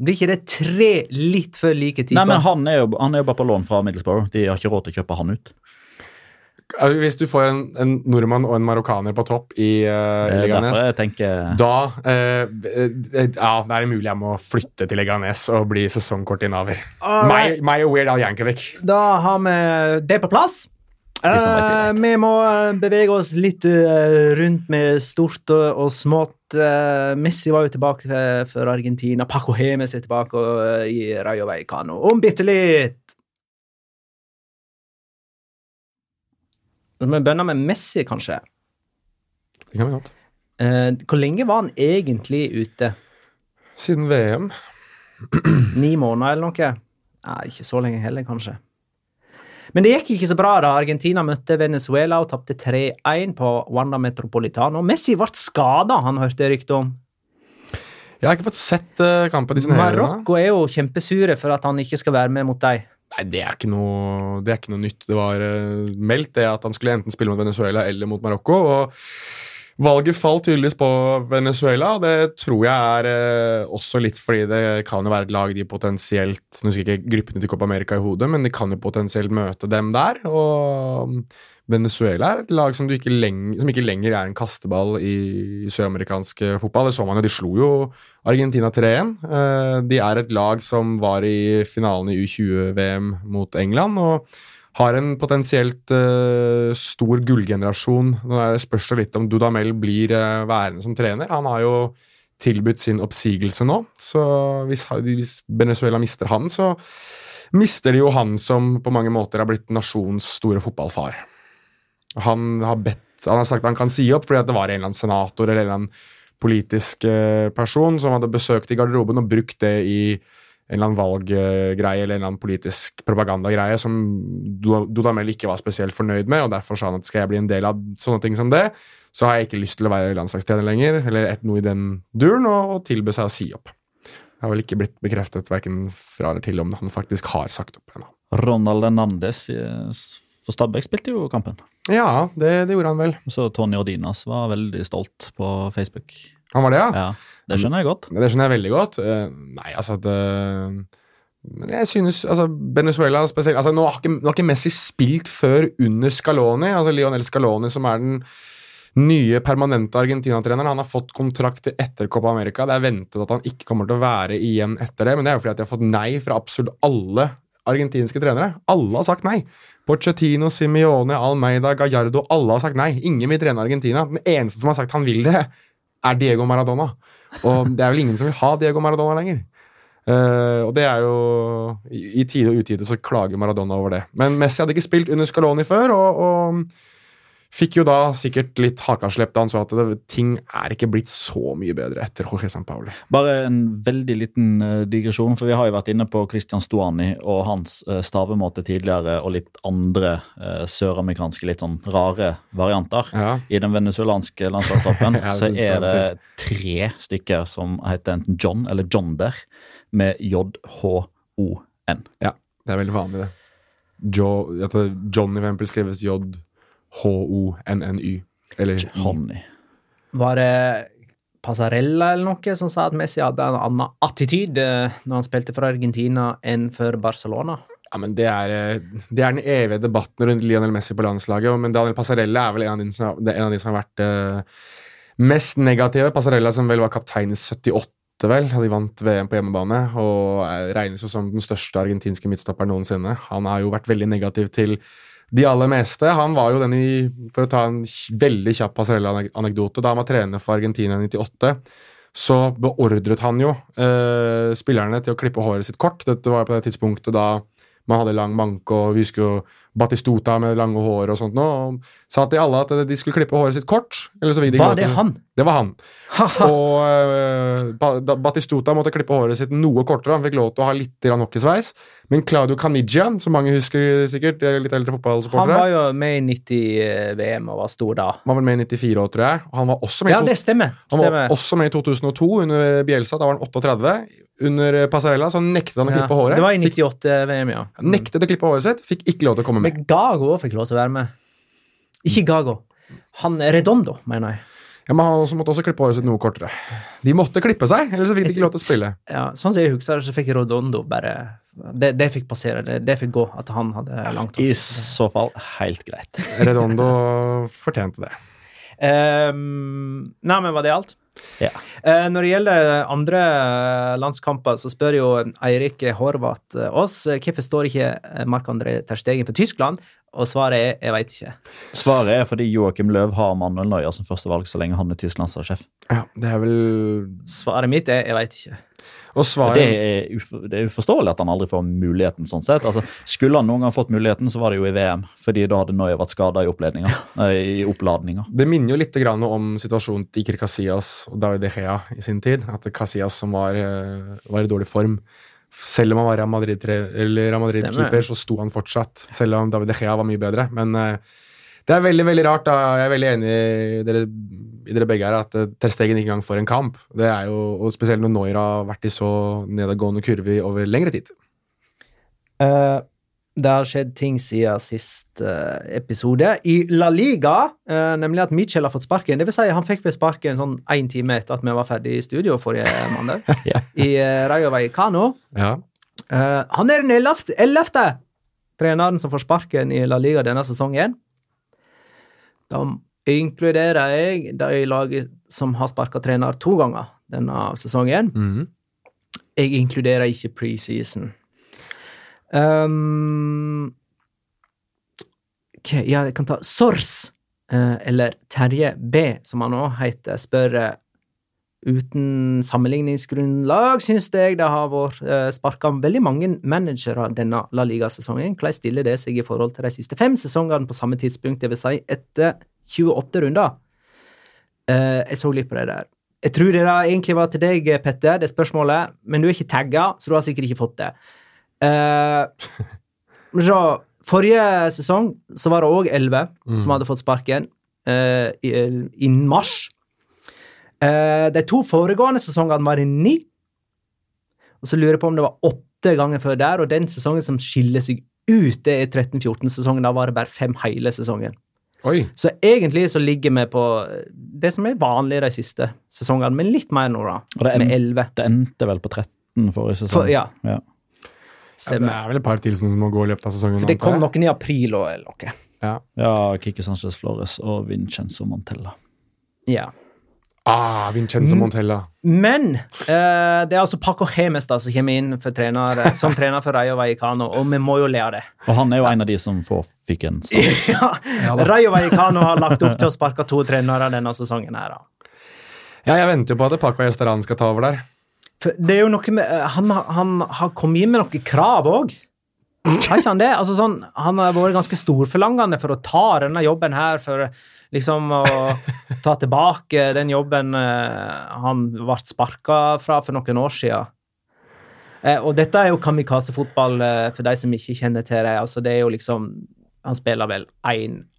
Blir ikke det tre litt for like typer? Nei, men Han er jo, han er jo bare på lån fra Middlesbrough. De har ikke råd til å kjøpe han ut. Hvis du får en, en nordmann og en marokkaner på topp i uh, Leganes tenker da eh, Ja, det er mulig jeg må flytte til Leganes og bli sesongkortinnehaver. Meg og Weird Al Jankovic. Da har vi det på plass. Eh, vi må eh, bevege oss litt uh, rundt med stort og, og smått. Uh, Messi var jo tilbake for Argentina. Paco Hemes er tilbake i Rayo Vallecano om bitte litt. Vi begynner med Messi, kanskje. Det kan vi godt. Hvor lenge var han egentlig ute? Siden VM. Ni måneder eller noe? Nei, ikke så lenge heller, kanskje. Men det gikk ikke så bra da Argentina møtte Venezuela og tapte 3-1 på Wanda Metropolitano. Messi ble skada, han hørte rykte om. Jeg har ikke fått sett eh, kampen i Marokko er jo kjempesure for at han ikke skal være med mot deg. Nei, det er, noe, det er ikke noe nytt. Det var eh, meldt det at han skulle enten spille mot Venezuela eller mot Marokko. og Valget falt tydeligvis på Venezuela, det tror jeg er eh, også litt fordi det kan jo være et lag de potensielt Nå husker jeg ikke gruppene til Copa America i hodet, men de kan jo potensielt møte dem der. Og Venezuela er et lag som, ikke, lenger, som ikke lenger er en kasteball i søramerikansk fotball. Det så man jo, de slo jo Argentina 3-1. Eh, de er et lag som var i finalen i U20-VM mot England. og har en potensielt uh, stor gullgenerasjon. Nå spørs det litt om Dudamel blir uh, værende som trener. Han har jo tilbudt sin oppsigelse nå, så hvis, hvis, Venezuela mister han, så mister de jo han som på mange måter har blitt nasjons store fotballfar. Han har bedt Han har sagt han kan si opp fordi det var en eller annen senator eller en eller annen politisk uh, person som hadde besøkt i garderoben og brukt det i en eller annen valggreie eller en eller annen politisk propagandagreie som Dudamel ikke var spesielt fornøyd med, og derfor sa han at skal jeg bli en del av sånne ting som det, så har jeg ikke lyst til å være landslagstrener lenger, eller et, noe i den duren, og, og tilbød seg å si opp. Det har vel ikke blitt bekreftet verken fra eller til om han faktisk har sagt opp ennå. Ronald Hernandez for Stabæk spilte jo kampen. Ja, det, det, gjorde han vel. Så Tony Ordinas var veldig stolt på Facebook. Han var det, ja? ja det skjønner jeg godt. Det skjønner jeg veldig godt. Uh, nei, altså at uh, Men jeg synes altså Venezuela spesielt altså nå har, ikke, nå har ikke Messi spilt før under Scaloni. altså Lionel Scaloni, som er den nye permanente Argentina-treneren. Han har fått kontrakt etter Copa America. Det er ventet at han ikke kommer til å være igjen etter det, men det er jo fordi at de har fått nei fra absolutt alle argentinske trenere. Alle har sagt nei. Pochettino, Simione, Almeida, Gallardo. Alle har sagt nei. Ingen vil trene Argentina. Den eneste som har sagt han vil det, er Diego Maradona. Og det er vel ingen som vil ha Diego Maradona lenger. Uh, og det er jo I tide og utide så klager Maradona over det. Men Messi hadde ikke spilt under Scaloni før, og, og Fikk jo da sikkert litt hakaslepp da han så at det, ting er ikke blitt så mye bedre etter Jorge Sampaoli. Bare en veldig liten uh, digresjon, for vi har jo vært inne på Christian Stuani og hans uh, stavemåte tidligere, og litt andre uh, søramerikanske, litt sånn rare varianter. Ja. I den venezuelanske landslagstroppen ja, så er det tre stykker som heter enten John eller John der, med J-H-O-N. Ja, det er veldig vanlig, det. Jo, John i eksempel skrives J. H-O-N-N-Y. Eller Johnny. Var det Passarella eller noe som sa at Messi hadde en annen attityd når han spilte for Argentina enn for Barcelona? Ja, men det er, eh, det er den evige debatten rundt Lionel Messi på landslaget. Men Daniel Passarella er vel en av de som, en av de som har vært uh, mest negative. Passarella som vel var kaptein i 78, vel. De vant VM på hjemmebane og regnes jo som den største argentinske midtstopperen noensinne. Han har jo vært veldig negativ til de aller meste. Han var jo den i For å ta en veldig kjapp passerelle-anekdote. Da han var trener for Argentina i 98, så beordret han jo eh, spillerne til å klippe håret sitt kort. Dette var på det tidspunktet da man hadde lang manke, og vi husker jo Batistota med lange hår og sånt nå, og sa til alle at de skulle klippe håret sitt kort. Eller så de var det han? Det var han. og uh, Batistuta måtte klippe håret sitt noe kortere. Han fikk lov til å ha litt hockeysveis. Men Claudio Canigian, som mange husker sikkert, litt eldre fotballsupportere Han var jo med i 90-VM og var stor da. Han var med i 94 år, tror jeg. Han var også med ja, det stemmer. Han stemmer. var også med i 2002 under Bielsa. Da var han 38. Under Passarella så nektet han å klippe håret. Det var i 98-VM, ja. Mm. Nektet å klippe håret sitt, fikk ikke lov til å komme med. Men Gago fikk lov til å være med. Ikke Gago. Han Redondo, mener jeg. Ja, men Han måtte også klippe håret sitt noe kortere. De måtte klippe seg, ellers så fikk de ikke lov til å spille. Ja, Sånn som jeg husker så fikk Rodondo bare det, det, fikk passere. Det, det, fikk gå, at han hadde langt hår. I så fall helt greit. Redondo fortjente det. Um, nei, men var det alt? Ja. Eh, når det gjelder andre landskamper, så spør jo Eirik Horvath oss hvorfor står ikke Mark-André Terstegen for Tyskland, og svaret er jeg veit ikke. Svaret er fordi Joakim Løv har Manuel Neuer som førstevalg så lenge han er Tysklands sjef. Ja, det er vel Svaret mitt er jeg veit ikke. Og svaret... det, er uf det er uforståelig at han aldri får muligheten. sånn sett. Altså, skulle han noen gang fått muligheten, så var det jo i VM. fordi da hadde Noya vært skada i, i oppladninga. Det minner jo litt om situasjonen til Iker Casillas og David De Gea i sin tid. At Casillas som var, eh, var i dårlig form selv om han var Real Madrid-keeper, Madrid så sto han fortsatt. Selv om David De Gea var mye bedre. Men uh, det er veldig veldig rart. da, Jeg er veldig enig i dere, i dere begge her, at uh, Ter Stegen ikke engang får en kamp. Det er jo, og Spesielt når Noira har vært i så nedadgående kurve over lengre tid. Uh, Det har skjedd ting siden sist uh, episode. I La Liga, Uh, nemlig at Mitchell har fått sparken. Det vil si, han fikk vel sparken sånn én time etter at vi var ferdig i studio forrige mandag. I uh, Rayo Vallecano. Ja. Eh, han er den ellevte treneren som får sparken i La Liga denne sesongen. Da inkluderer jeg de laget som har sparka trener to ganger denne sesongen. Mm. Jeg inkluderer ikke preseason. Um, ok, ja, jeg kan ta Sors, eh, eller Terje B, som han òg heter, spør eh, uten sammenligningsgrunnlag syns jeg det har vært uh, sparka veldig mange managere denne La Liga-sesongen. Hvordan stiller det seg i forhold til de siste fem sesongene på samme tidspunkt, vil si etter 28 runder? Eh, jeg så litt på det der. Jeg tror det da egentlig var til deg, Petter, det spørsmålet, men du er ikke tagga, så du har sikkert ikke fått det. Uh, så, forrige sesong så var det òg elleve Mm. som hadde fått sparken uh, innen mars. Uh, de to foregående sesongene var det ni. Og så lurer jeg på om det var åtte ganger før der, og den sesongen som skiller seg ut, det er 13-14-sesongen. Da var det bare fem hele sesongen. Oi. Så egentlig så ligger vi på det som er vanlig de siste sesongene, men litt mer nå, da. Og det, Med 11. det endte vel på 13 forrige sesong. For, ja, Ja. Ja, det er vel et par til som må gå i løpet av sesongen. For det kom noen i april òg, eller noe. Ja. ja, Kikki Sanchez Flores og Vincenzo Montella. Ja. Ah, Vincenzo. Montella. Men eh, det er altså Paco Hemes da, som kommer inn for trener, eh, som trener for Rayo Vallecano, og vi må jo le av det. Og han er jo en av de som får, fikk en start. ja, Rayo Vallecano har lagt opp til å sparke to trenere denne sesongen. her da. Ja, jeg venter jo på at Paco Estaran skal ta over der. For det er jo noe med, eh, han, han har kommet inn med noen krav òg. Har ikke han det? Altså sånn, han har vært ganske storforlangende for å ta denne jobben her, for liksom å ta tilbake den jobben eh, han ble sparka fra for noen år siden. Eh, og dette er jo kamikaze-fotball eh, for de som ikke kjenner til det. Altså, det er jo liksom Han spiller vel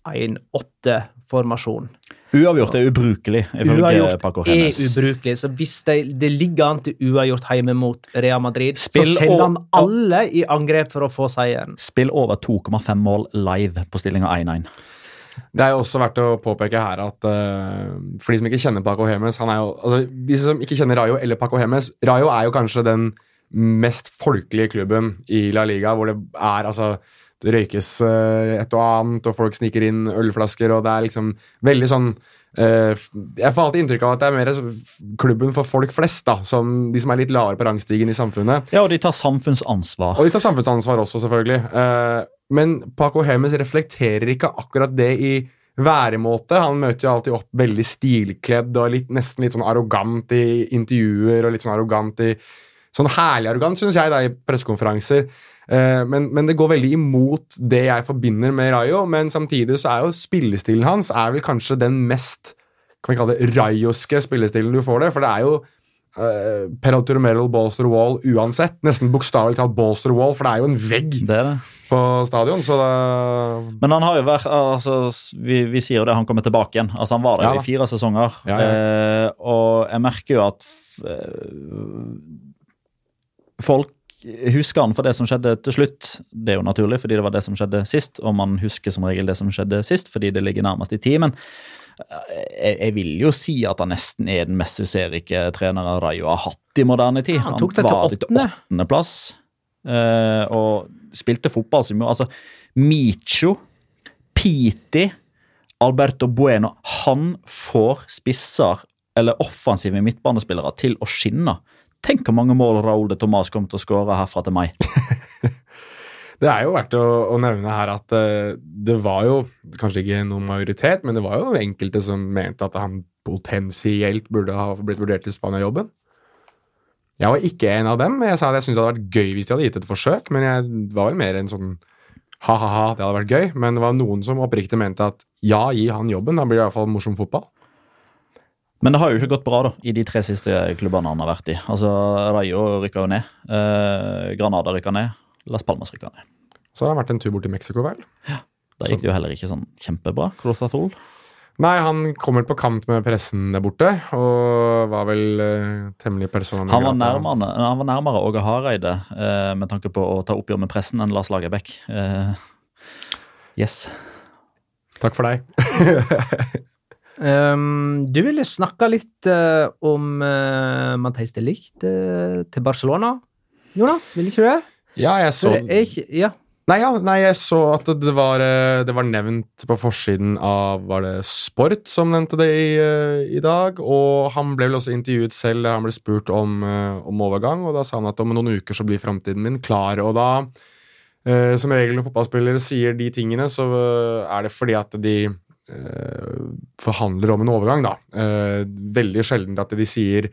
1-8-formasjon. Uavgjort er ubrukelig, ifølge Uavgjort Paco er ubrukelig, så hvis det, det ligger an til uavgjort hjemme mot Real Madrid, Spill så sender han alle i angrep for å få seieren. Spill over 2,5 mål live på stillinga 1-1. Det er jo også verdt å påpeke her at uh, for de som ikke kjenner Paco Hemes han er jo, altså De som ikke kjenner Rayo eller Paco Hemes Rayo er jo kanskje den mest folkelige klubben i La Liga, hvor det er altså Det røykes eh, et og annet, og folk sniker inn ølflasker, og det er liksom veldig sånn eh, Jeg får alltid inntrykk av at det er mer klubben for folk flest, da, som de som er litt lavere på rangstigen i samfunnet. Ja, og de tar samfunnsansvar. Og de tar samfunnsansvar også, selvfølgelig. Eh, men Paco Hemes reflekterer ikke akkurat det i væremåte. Han møter jo alltid opp veldig stilkledd og litt, nesten litt sånn arrogant i intervjuer. og litt sånn arrogant i Sånn herlig arrogant, syns jeg, da, i pressekonferanser. Eh, men, men det går veldig imot det jeg forbinder med Rayo. Men samtidig så er jo spillestilen hans er vel kanskje den mest kan vi kalle det rayoske spillestilen du får det. For det er jo uh, Peraltur Meryl balls wall uansett. Nesten bokstavelig talt balls wall, for det er jo en vegg Det det. på stadion. Så det Men han har jo vært altså, vi, vi sier jo det, han kommer tilbake igjen. Altså, han var der Ja i fire sesonger. Ja, ja. Uh, og jeg merker jo at eh, folk husker han for det som skjedde til slutt. Det er jo naturlig, fordi det var det som skjedde sist. Og man husker som regel det som skjedde sist, fordi det ligger nærmest i tid. Men eh, jeg, jeg vil jo si at han nesten er den mest suserike treneren Rayo har hatt i moderne tid. han tok det til åttende. åttendeplass. uh, og spilte fotball som jo Altså, Micho, Piti, Alberto Bueno Han får spisser eller offensive midtbanespillere til å skinne. Tenk hvor mange mål Raúl de Tomàs kommer til å skåre herfra til meg. Det er jo verdt å, å nevne her at uh, det var jo kanskje ikke noen majoritet, men det var jo enkelte som mente at han potensielt burde ha blitt vurdert til Spania-jobben. Jeg var ikke en av dem. Jeg sa at jeg syntes det hadde vært gøy hvis de hadde gitt et forsøk, men jeg var vel mer en sånn ha-ha-ha, det hadde vært gøy. Men det var noen som oppriktig mente at ja, gi han jobben, da blir det i hvert fall morsom fotball. Men det har jo ikke gått bra da, i de tre siste klubbene han har vært i. Altså, Rayo rykka jo ned. Eh, Granada rykka ned. Las Palmas rykka ned. Så har han vært en tur bort til Mexico, vel? Ja. Da gikk det jo heller ikke sånn kjempebra. Cruz Nei, han kommer på kant med pressen der borte, og var vel eh, temmelig persona Han var nærmere, han var nærmere Åge Hareide eh, med tanke på å ta oppgjør med pressen enn Lars Lagerbäck. Eh, yes. Takk for deg. Um, du ville snakke litt uh, om uh, Mateis de Licht uh, til Barcelona. Jonas, ville ikke du det? Ja, jeg så ikke, ja. Nei, ja, nei, jeg så at det var, eh, det var nevnt på forsiden av Var det Sport som nevnte det i, eh, i dag? Og han ble vel også intervjuet selv han ble spurt om, eh, om overgang, og da sa han at om noen uker så blir framtiden min klar. Og da, eh, som regel når fotballspillere sier de tingene, så eh, er det fordi at de eh, forhandler om en overgang, da. Eh, veldig sjelden at de sier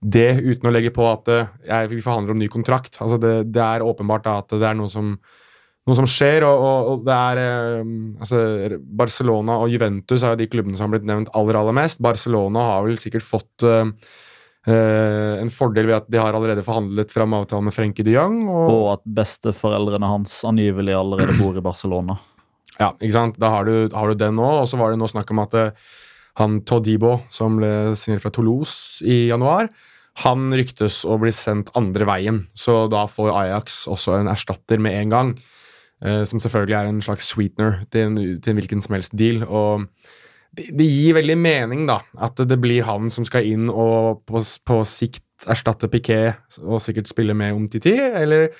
det uten å legge på at eh, jeg, vi forhandler om ny kontrakt. Altså det, det er åpenbart da at det er noe som, noe som skjer, og, og, og det er eh, altså, Barcelona og Juventus er jo de klubbene som har blitt nevnt aller, aller mest. Barcelona har vel sikkert fått eh, Uh, en fordel ved at de har allerede forhandlet fram avtale med Frenkie de Jong. Og, Og at besteforeldrene hans angivelig allerede bor i Barcelona. Ja, ikke sant? Da har du, har du den nå, og så var det nå snakk om at eh, han Todibo, som ble signert fra Toulouse i januar, han ryktes å bli sendt andre veien, så da får Ajax også en erstatter med en gang. eh, som selvfølgelig er en slags sweetener til en, til en hvilken som helst deal. og det, det gir veldig mening da, at det blir han som skal inn og på, på sikt erstatte Piquet og sikkert spille med om Titi, eller,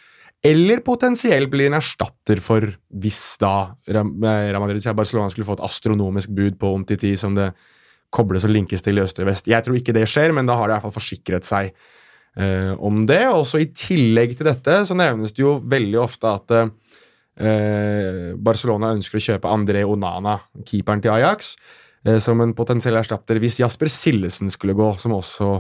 eller potensielt blir en erstatter for hvis da eh, Real Madrid sier Barcelona skulle få et astronomisk bud på om Titi som det kobles og linkes til i øst og vest. Jeg tror ikke det skjer, men da har de i hvert fall forsikret seg eh, om det. Og så i tillegg til dette så nevnes det jo veldig ofte at eh, Barcelona ønsker å kjøpe André Onana, keeperen til Ajax, eh, som en potensiell erstatter hvis Jasper Sillesen skulle gå, som også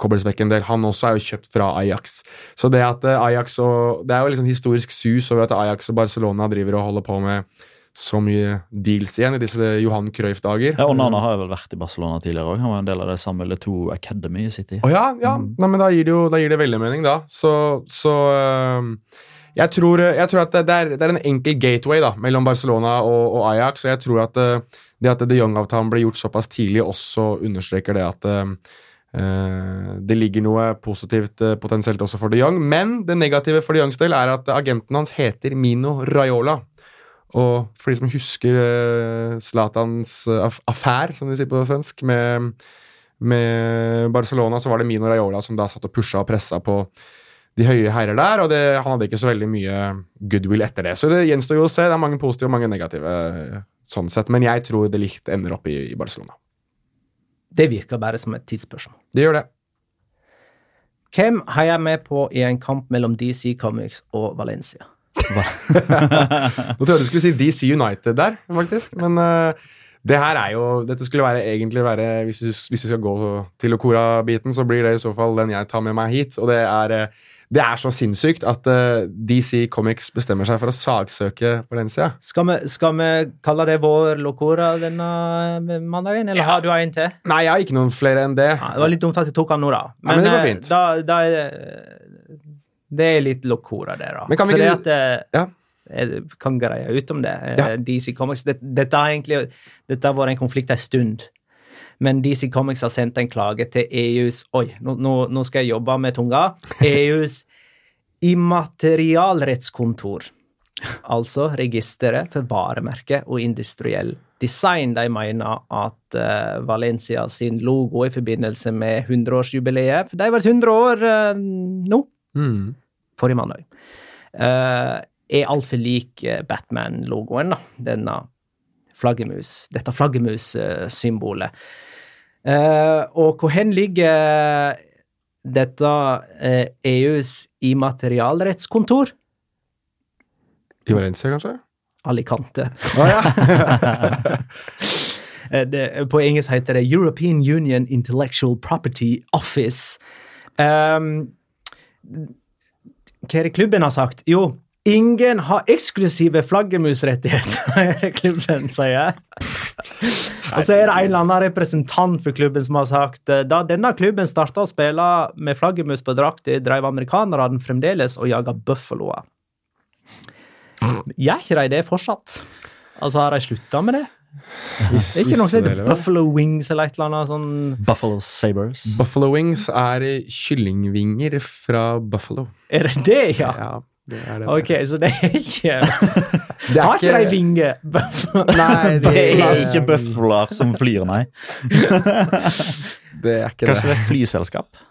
kobles vekk en del. Han også er jo kjøpt fra Ajax. Så det at eh, Ajax og Det er jo liksom historisk sus over at Ajax og Barcelona driver og holder på med så mye deals igjen i disse Johan Cruyff-dager. Ja, og Nana har jo vel vært i Barcelona tidligere òg. Han var en del av det Samuel to Academy i City. Å ja, ja. Nei, men da gir det jo da gir det veldig mening, da. Så, så øhm, jeg, tror, jeg tror at det er, det er en enkel gateway da, mellom Barcelona og, og Ajax. Og jeg tror at det at de Jong-avtalen ble gjort såpass tidlig, også understreker det at det ligger noe positivt øh, potensielt også for de Jong. Men det negative for de Jongs del er at agenten hans heter Mino Raiola. Og for de som husker øh, Zlatans affær, aff som de sier på svensk, med med Barcelona så var det Mino Raiola som da satt og pusha og pressa på de høye herrer der, og det, han hadde ikke så veldig mye goodwill etter det. Så det gjenstår jo å se. Det er mange positive og mange negative sånn sett, men jeg tror det likt ender opp i, i Barcelona. Det virker bare som et tidsspørsmål. Det gjør det. Hvem heier med på i en kamp mellom DC Comics og Valencia? Nå trodde jeg du skulle si DC United der, faktisk, men uh, det her er jo Dette skulle være egentlig være Hvis du, hvis du skal gå til Okora-biten, så blir det i så fall den jeg tar med meg hit, og det er uh, det er så sinnssykt at uh, DC Comics bestemmer seg for å saksøke Valencia. Skal vi, skal vi kalle det vår locora denne mandagen, eller Ja. har du en til? Nei, jeg har ikke noen flere enn det. Ja, det var litt dumt at jeg tok han nå, da. Ja, men det går eh, fint. Da, da er det, det er litt locora, det, da. Men kan vi ikke- at eh, Ja. Jeg kan greie ut om det. Eh, Ja. DC Comics det, Dette har egentlig Dette har vært en konflikt en stund. Men DC Comics har sendt en klage til EUs Oi, nå, nå, skal jeg jobbe med tunga. EUs immaterialrettskontor. Altså registeret for varemerke og industriell design. De mener at uh, Valencia sin logo i forbindelse med 100-årsjubileet For de har vært 100 år uh, nå, Mm. forrige mandag. eh, er altfor lik eh, Batman-logoen, da. Denne flaggermus, dette flaggermussymbolet. Uh, og hvor hen ligger dette uh, EUs immaterialrettskontor? I Valencia, kanskje? Alicante. Oh, ja. Eh, det, på engelsk heter det European Union Intellectual Property Office. Um, hva er det klubben har sagt? Jo, ingen har eksklusive flaggermusrettigheter, er det klubben sier. Og så er det en eller annen representant for klubben som har sagt eh, da denne klubben starta å spille med flaggermus på drakta, drev amerikanerne fremdeles og jaga buffaloer. Gjør ikke de det fortsatt? Altså, har de slutta med det? Vis- Ikke noe som heter? Buffalo Wings eller et eller annet sånn Buffalo Sabres. Buffalo wings er kyllingvinger fra Buffalo. Er det det, ja? Ja, det er det. Ok, så det er ikke Det er Har ikke de vinger? Nei, det er ikke bøfler som flyr, nei. Det er ikke Kanskje det det. er flyselskap?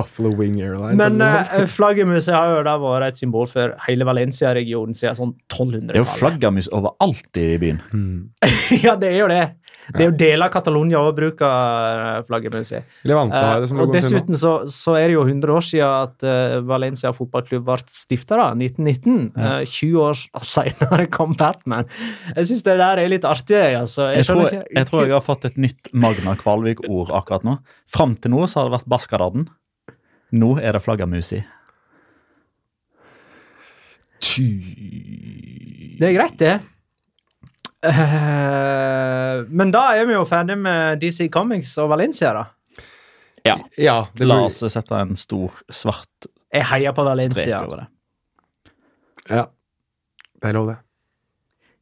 Buffalo Wing Airlines. Men uh, flaggermuset har jo da vært et symbol for hele Valencia-regionen siden sånn 1200-tallet. Det er jo 1200-tallet. flaggermus overalt i byen. Mm. ja, det er jo det. Det er jo deler av Catalonia også bruker eh, flaggermuset. Eh, og dessuten så, så er det jo 100 år siden at uh, Valencia fotballklubb ble stifta, da. 1919. Uh, 20 år senere kom Batman. Jeg syns det der er litt artig. altså. Jeg tror, ikke- jeg tror jeg har fått et nytt Magna Kvalvik-ord akkurat nå. Fram til nå så har det vært Baskadaden. Nå er det flaggermusi. Det er greit, det. Uh, men da er vi jo ferdig med DC Comics og Valencia, da. Ja. Ja, det La blir, oss sette en stor, svart Jeg heier på strek Valencia. over det. ja. Det er lov, det.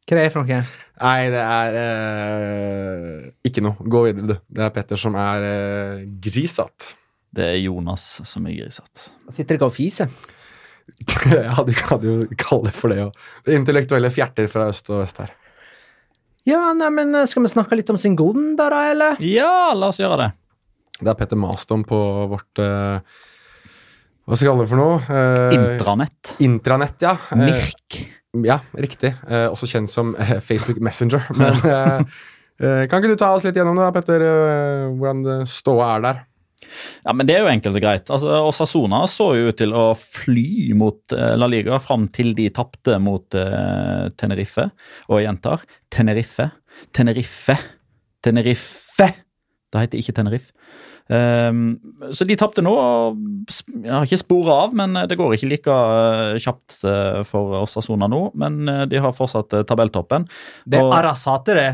Hva er det for noe? Nei, det er uh, ikke noe. Gå videre, du. Det er Petter som er uh, grisatt. Det er Jonas som er grisete. Sitter ikke og fiser? ja, du kan jo kalle det for det òg. Intellektuelle fjerter fra øst og vest her. Ja, nei, men eh, Skal vi snakke litt om Singoden, da, da, eller? Ja, la oss gjøre det. Det er Petter Maston på vårt uh, Hva skal vi kalle det for noe? Uh, Intranett. Intranett, ja. Mirk. ja, riktig. Eh, også kjent som eh, Facebook Messenger. Men kan ikke du ta oss litt gjennom det, da, Petter? hvordan det ståa er der? Ja, men Det er jo enkelt og greit. Altså, Osasona så jo ut til å fly mot eh, La Liga fram til de tapte mot uh, Tenerife. Og jeg gjentar Tenerife. Tenerife. Tenerife! Det heter ikke Tenerife. Um, så de tapte nå. Jeg har ikke spora av, men det går ikke like eh, kjapt eh, for Osasona nå. Men eh, de har fortsatt eh, tabelltoppen. Det er Arasate, det.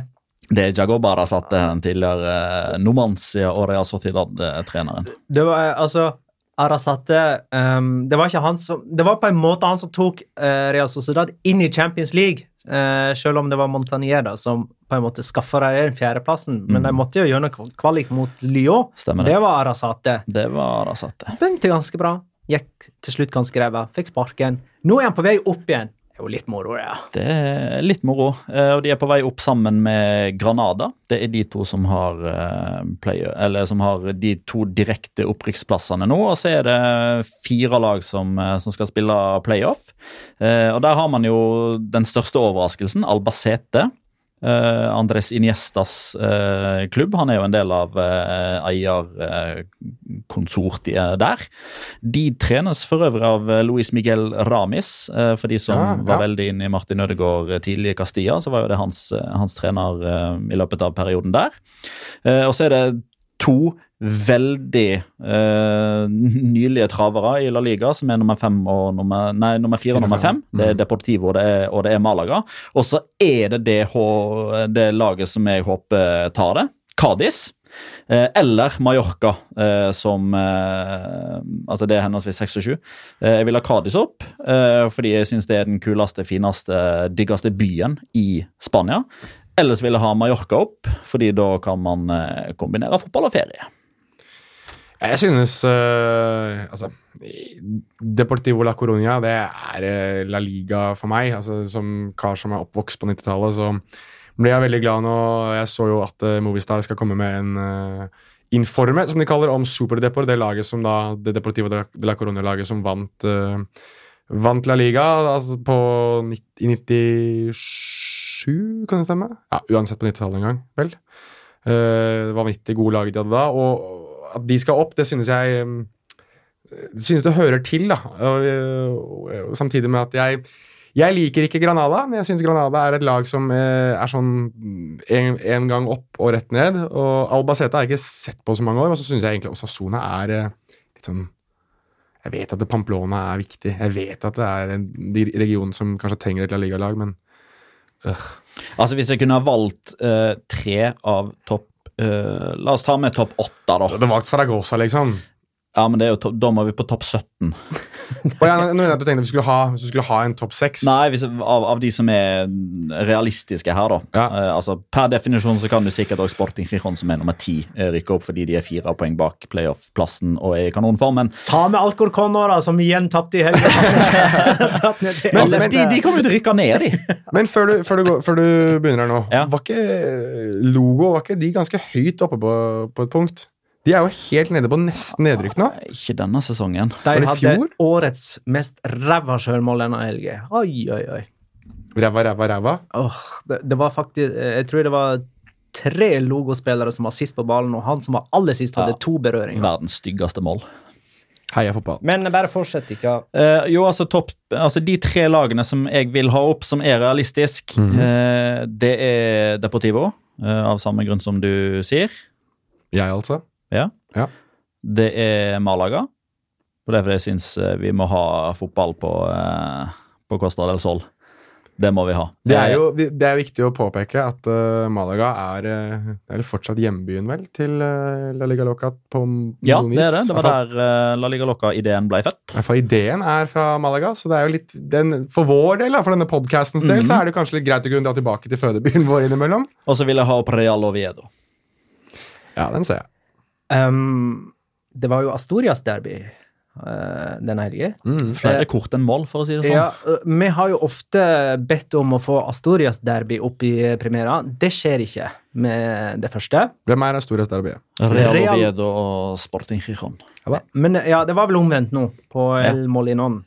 Det er Jago Barasate, den tidligere eh, Numancia og Real Sociedad-treneren. Det var eh, altså Arasate um, Det var ikke han som Det var på en måte han som tok uh, Real Sociedad inn i Champions League. uh, selv om det var Montanier da, som på en måte skaffa dem den fjerdeplassen. Men de måtte jo gjøre noe kvalik mot Lyon. Stemmer det. Det var Arasate. Det var Arasate. Begynte ganske bra. Gikk til slutt ganske ræva. Fikk sparken. Nå er han på vei opp igjen. Det er jo litt moro, ja. Det er litt moro. Eh, Og de er på vei opp sammen med Granada. Det er de to som har player, eller som har de to direkte opprykksplassene nå. Og så er det fire lag som, eh, som skal spille playoff. Eh, Og der har man jo den største overraskelsen, Albacete. Eh, Andres Iniestas uh, klubb. Han er jo en del av uh, eierkonsortiet der. De trenes for øvrig av eh, Luis Miguel Ramis. Eh, for de som Ja, ja. var veldig inne i Martin Ødegaard eh, tidlig i Castilla, så var jo det hans, eh, hans trener eh, i løpet av perioden der. Eh, og så er det to veldig eh, nylige travere i La Liga, som er nummer fem og nummer, nei, nummer fire og nummer fem. Det er Deportivo og det er, og det er Malaga. Og så er det det, det laget som jeg håper tar det. Cádiz. Eh, eller Mallorca, eh, som eh, Altså det er henholdsvis 6 og 7. Eh, jeg vil ha Cádiz opp, eh, fordi jeg syns det er den kuleste, fineste, diggeste byen i Spania. Ellers vil jeg ha Mallorca opp, fordi da kan man eh, kombinere fotball og ferie. Jeg synes uh, Altså Deportivo la Coruña, det er eh, La Liga for meg. Altså, som kar som er oppvokst på 90-tallet, så ble jeg veldig glad nå. Jeg så jo at uh, Movistar skal komme med en uh, Informe, som de kaller om Superdepor, det laget som da det Deportivo de la Coruña-laget som vant Vant La Liga altså på nitt- i 97, kan det stemme? Ja, Uansett på 90-tallet en gang, vel. Uh, det var 90 gode lag de hadde da, og at de skal opp, det synes jeg mm, det synes det hører til, da. Og samtidig med at jeg Jeg liker ikke Granada. men Jeg syns Granada er et lag som eh, er sånn en, en gang opp og rett ned. Og Albacete har jeg ikke sett på så mange år, og så syns jeg egentlig Osasona er eh, litt sånn Jeg vet at Pamplona er viktig. Jeg vet at det er en de regionen som kanskje trenger et La Liga-lag, men øh. Altså Hvis jeg kunne ha valgt uh, tre av topp eh, La oss ta med topp åtte, da. Det var ikke Saragossa, liksom. Ja, men det er jo da må vi på topp 17. Og jeg, nå at du tenkte at vi skulle ha, hvis du skulle ha en topp seks. Nei, hvis, av, av de som er realistiske her, da. Eh, altså, per definisjon så kan du sikkert også Sporting Chichon, som er nummer ti, eh, rykke opp fordi de er fire poeng bak playoff-plassen og er i kanonform, men Ta med Alcorcon nå, da, som igjen tapte i helga. Altså, de, de kommer jo til å rykke ned, de. Men før du, før du, går, før du begynner her nå, var ikke Logo var ikke de ganske høyt oppe på, på et punkt? De er jo helt nede på nesten nedrykk nå. Ikke denne sesongen. De Var det hadde fjor? årets mest ræva sjølmål denne helga. Oi, oi, oi. Ræva, ræva, ræva. Oh, det, det var faktisk Jeg tror det var tre logospillere som var sist på ballen, og han som var aller sist, hadde Ja. to berøringer. Verdens styggeste mål. Heia fotball. Men bare fortsett, ikke Uh, jo, altså, topp, altså De tre lagene som jeg vil ha opp, som er realistisk, mm -hmm. uh, det er Deportivo, uh, av samme grunn som du sier. Jeg, altså. Ja. Ja. Det er Malaga. Og det er fordi jeg syns eh, vi må ha fotball på, eh, på Costa del Sol. Det må vi ha. Det er jo det er viktig å påpeke at uh, Malaga er, er er fortsatt hjembyen, vel, til uh, La Liga Loca på Ja, det er det. Det var der uh, La Liga Loca-ideen ble født. I hvert fall ideen er fra Malaga, så det er jo litt den, For vår del, for denne podkastens del, Mhm. så er det kanskje litt greit å kunne dra tilbake til fødebyen vår innimellom. Og så vil jeg ha Preal Oviedo. Ja, den ser jeg. Um, det var jo Astorias derby uh, denne helga. Flere kort enn mål, for å si det sånn. Ja, uh, vi har jo ofte bedt om å få Astorias derby opp i premiera. Det skjer ikke med det første. Hvem er Astorias Derby? Real, Oviedo og Sporting Gijon. Men ja, det var vel omvendt nå, på Ja. El Molinon.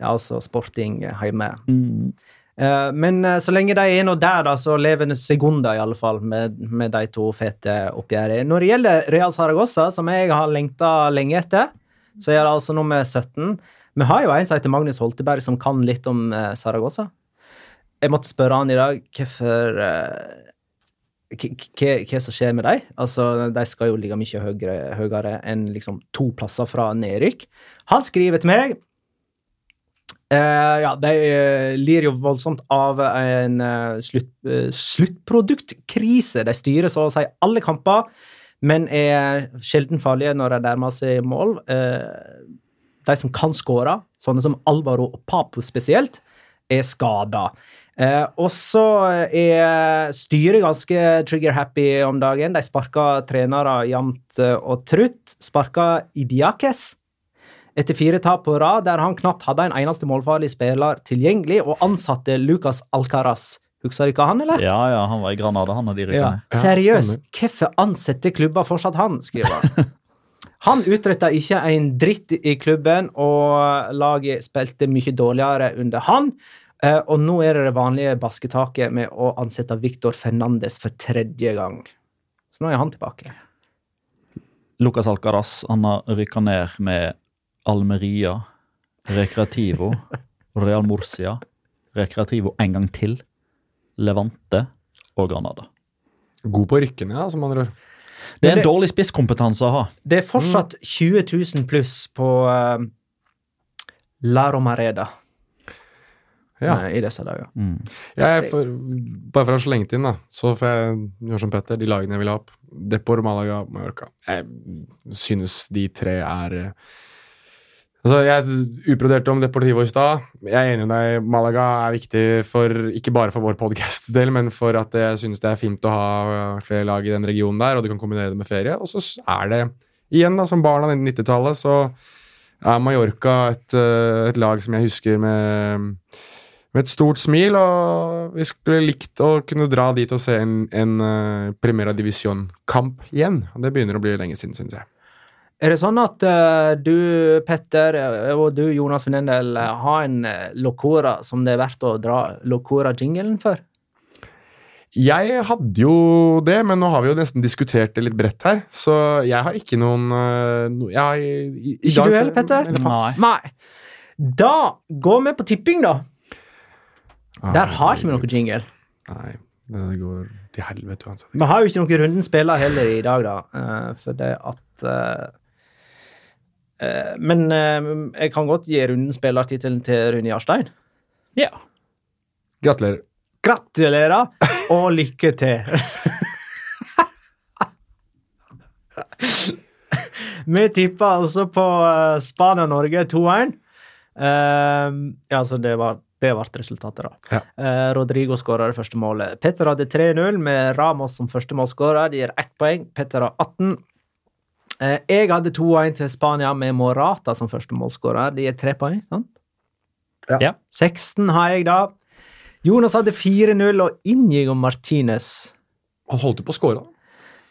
Altså Sporting hjemme. Mm. Eh, men eh, så lenge de er nå der, da, så lever Segunda i alle fall med, med de to fete oppgjørene. Når det gjelder Real Saragossa, som jeg har lengta lenge etter, så er det altså nummer 17. Vi har jo en som heter Magnus Holteberg, som kan litt om eh, Saragossa. Jeg måtte spørre han i dag hvorfor eh, hva som skjer med dem. Altså, de skal jo ligge mye høyere, høyere enn liksom to plasser fra nedrykk. Han skriver til meg Eh, ja, de uh, lir jo voldsomt av en uh, slutt, sluttproduktkrise. De styrer så å si alle kamper, men er sjelden farlige når de nærmer seg mål. De som kan skåre, sånne som Alvaro og Papo spesielt, er skada. Og så er styret ganske trigger-happy om dagen. De sparker trenere jevnt og trutt. Sparker Idiakes etter fire tap på rad, der han knapt hadde en eneste målfarlig spiller tilgjengelig, og ansatte Lucas Alcaraz. Husker ikke han, eller? Ja, ja, han var i Granada, han og de rykkene. Ja. Seriøst, hvorfor ansetter klubber fortsatt han, skriver han. Han utretta ikke en dritt i klubben, og laget spilte mye dårligere under han. Eh, Og nå er det det vanlige basketaket med å ansette Victor Fernandes for tredje gang. Så nå er han tilbake. Lucas Alcaraz han har rykka ned med Almeria, Recreativo, Real Murcia, Recreativo en gang til, Levante og Granada. God på rykkene, ja, som andre. Det er en en dårlig spisskompetanse å ha. Det er fortsatt 20 000 pluss på uh, La Romareda Ja. Nei, i disse dager. Jeg får, bare for å slenge det inn, da, så får jeg gjøre som Petter, de lagene jeg vil ha opp. Depor, Malaga, Mallorca. Jeg synes de tre er eh, Altså, Jeg utbroderte om Deportivo i stad. Jeg er enig med deg. Malaga er viktig for, ikke bare for vår podcast-del, men for at jeg synes det er fint å ha eh, flere lag i den regionen der, og du kan kombinere det med ferie. Og så er det, igjen, da, som barn av 90-tallet, så er Mallorca et, eh, et lag som jeg husker med med et stort smil, og vi skulle likt å kunne dra dit og se en, en uh, Primera Divisjon-kamp igjen. Det begynner å bli lenge siden, syns jeg. Er det sånn at uh, du, Petter, eh, og du, Jonas for den del, eh, har en Locora som det er verdt å dra Locora-jingelen for? Jeg hadde jo det, men nå har vi jo nesten diskutert det litt bredt her, så jeg har ikke noen no, jeg, har i, i, Ikke dag du heller, Petter? Nei. Nei. Da går vi på tipping, da. Der har ikke vi noe jingle. Nei, det går til helvete uansett. Vi har jo ikke noen runden spiller heller i dag, da, for det at Men eh, jeg kan godt gi runden spillertittelen til Rune Jarstein. Ja. Gratulerer. Gratulerer, og lykke til. Vi tippa altså på uh, Spania-Norge 2-1. Uh, ja, så det var det ble resultatet, da. Ja. Uh, Rodrigo skåra det første målet. Petter hadde 3-0 med Ramos som første målskårer. Det gir ett poeng. Petter har 18. Uh, jeg hadde 2-1 til Spania med Morata som første målskårer. De er tre poeng. sant? Ja. 16 har jeg, da. Jonas hadde 4-0 og Inigo Martinez. Han holdt jo på å da.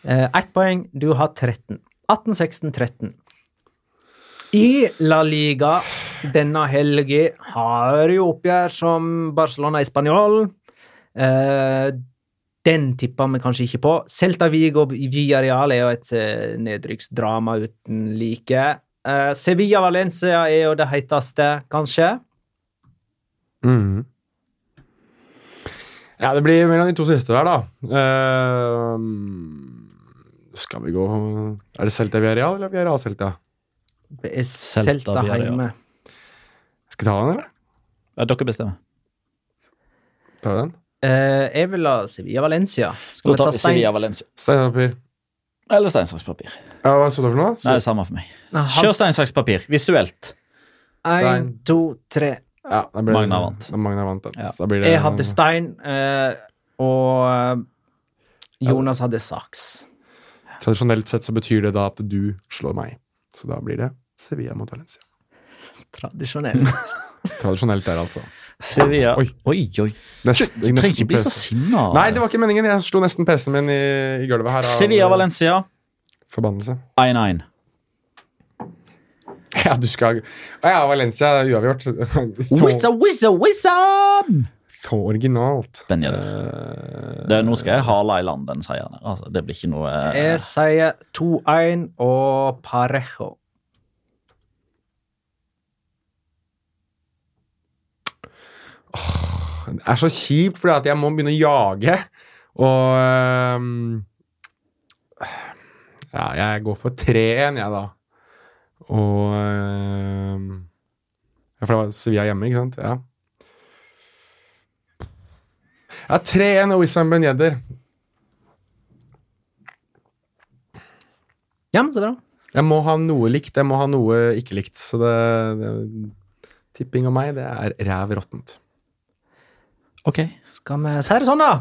Eh, Ett poeng. Du har 13. 18, 16, 13. I La Liga denne helga har jo oppgjør som Barcelona i Spanjol. Den tippa vi kanskje ikke på. Celta Vigo Real er jo et eh, nedrykksdrama uten like. Uh, Sevilla Valencia er jo det heiteste, kanskje. Mhm. Ja, det blir mellom de to siste der, da. Uh, skal vi gå Er det Celta Villarreal eller Villarreal Celta? Det er Celta Celta hjemme. Skal vi ta den, eller? Ja, dere bestemmer. Tar vi den? Eh, jeg vil ha Sevilla Valencia. Skal Da vi ta stein? Sevilla Valencia. Stein papir. Eller stein, saks, papir. Ja, hva så du for noe? Nei, det er samme for meg. Hans... Kjør stein, saks, papir. Visuelt. Stein. to, tre. Ja, da blir Magna vant. Magna vant. Ja. Så da blir det, Jeg hadde stein, uh, og Jonas hadde saks. Tradisjonelt sett så betyr det da at du slår meg. Så da blir det Sevilla mot Valencia. Tradisjonelt. Tradisjonelt der, altså. Sevilla. Oi. Oi, oi. Nest, Du trenger ikke bli så sinna. Nei, det var ikke meningen. Jeg slo nesten PC-en min i, i gulvet her. Sevilla Valencia Forbannelse. 1-1. Ja, du skal Ja, Valencia uavgjort. Wizza, wizza, wizza! Så originalt. Ben Yedder. Eh, Det, nå skal jeg hale i land den seieren. Altså, det blir ikke noe uh... Jeg sier 2-1 og Parejo. Det er så kjipt, fordi at jeg må begynne å jage. Og ehm, Ja, jeg går for 3-1, jeg, da. Og ehm, Ja, for det var Sevilla hjemme, ikke sant? Ja. Ja, 3-1 og Wissam Ben Yedder. Ja, men så bra. Jeg må ha noe likt, jeg må ha noe ikke likt. Så det, det Tipping av meg, det er ræv råttent. Ok. Skal vi si det sånn, da?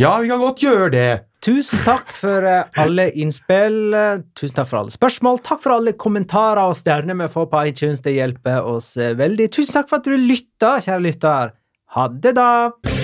Ja, vi kan godt gjøre det! Tusen takk for eh, alle innspill. Tusen takk for alle spørsmål. Takk for alle kommentarer og stjerner vi får på iTunes. Det hjelper oss eh, veldig. Tusen takk for at du lytta, kjære lytter. Ha det, da!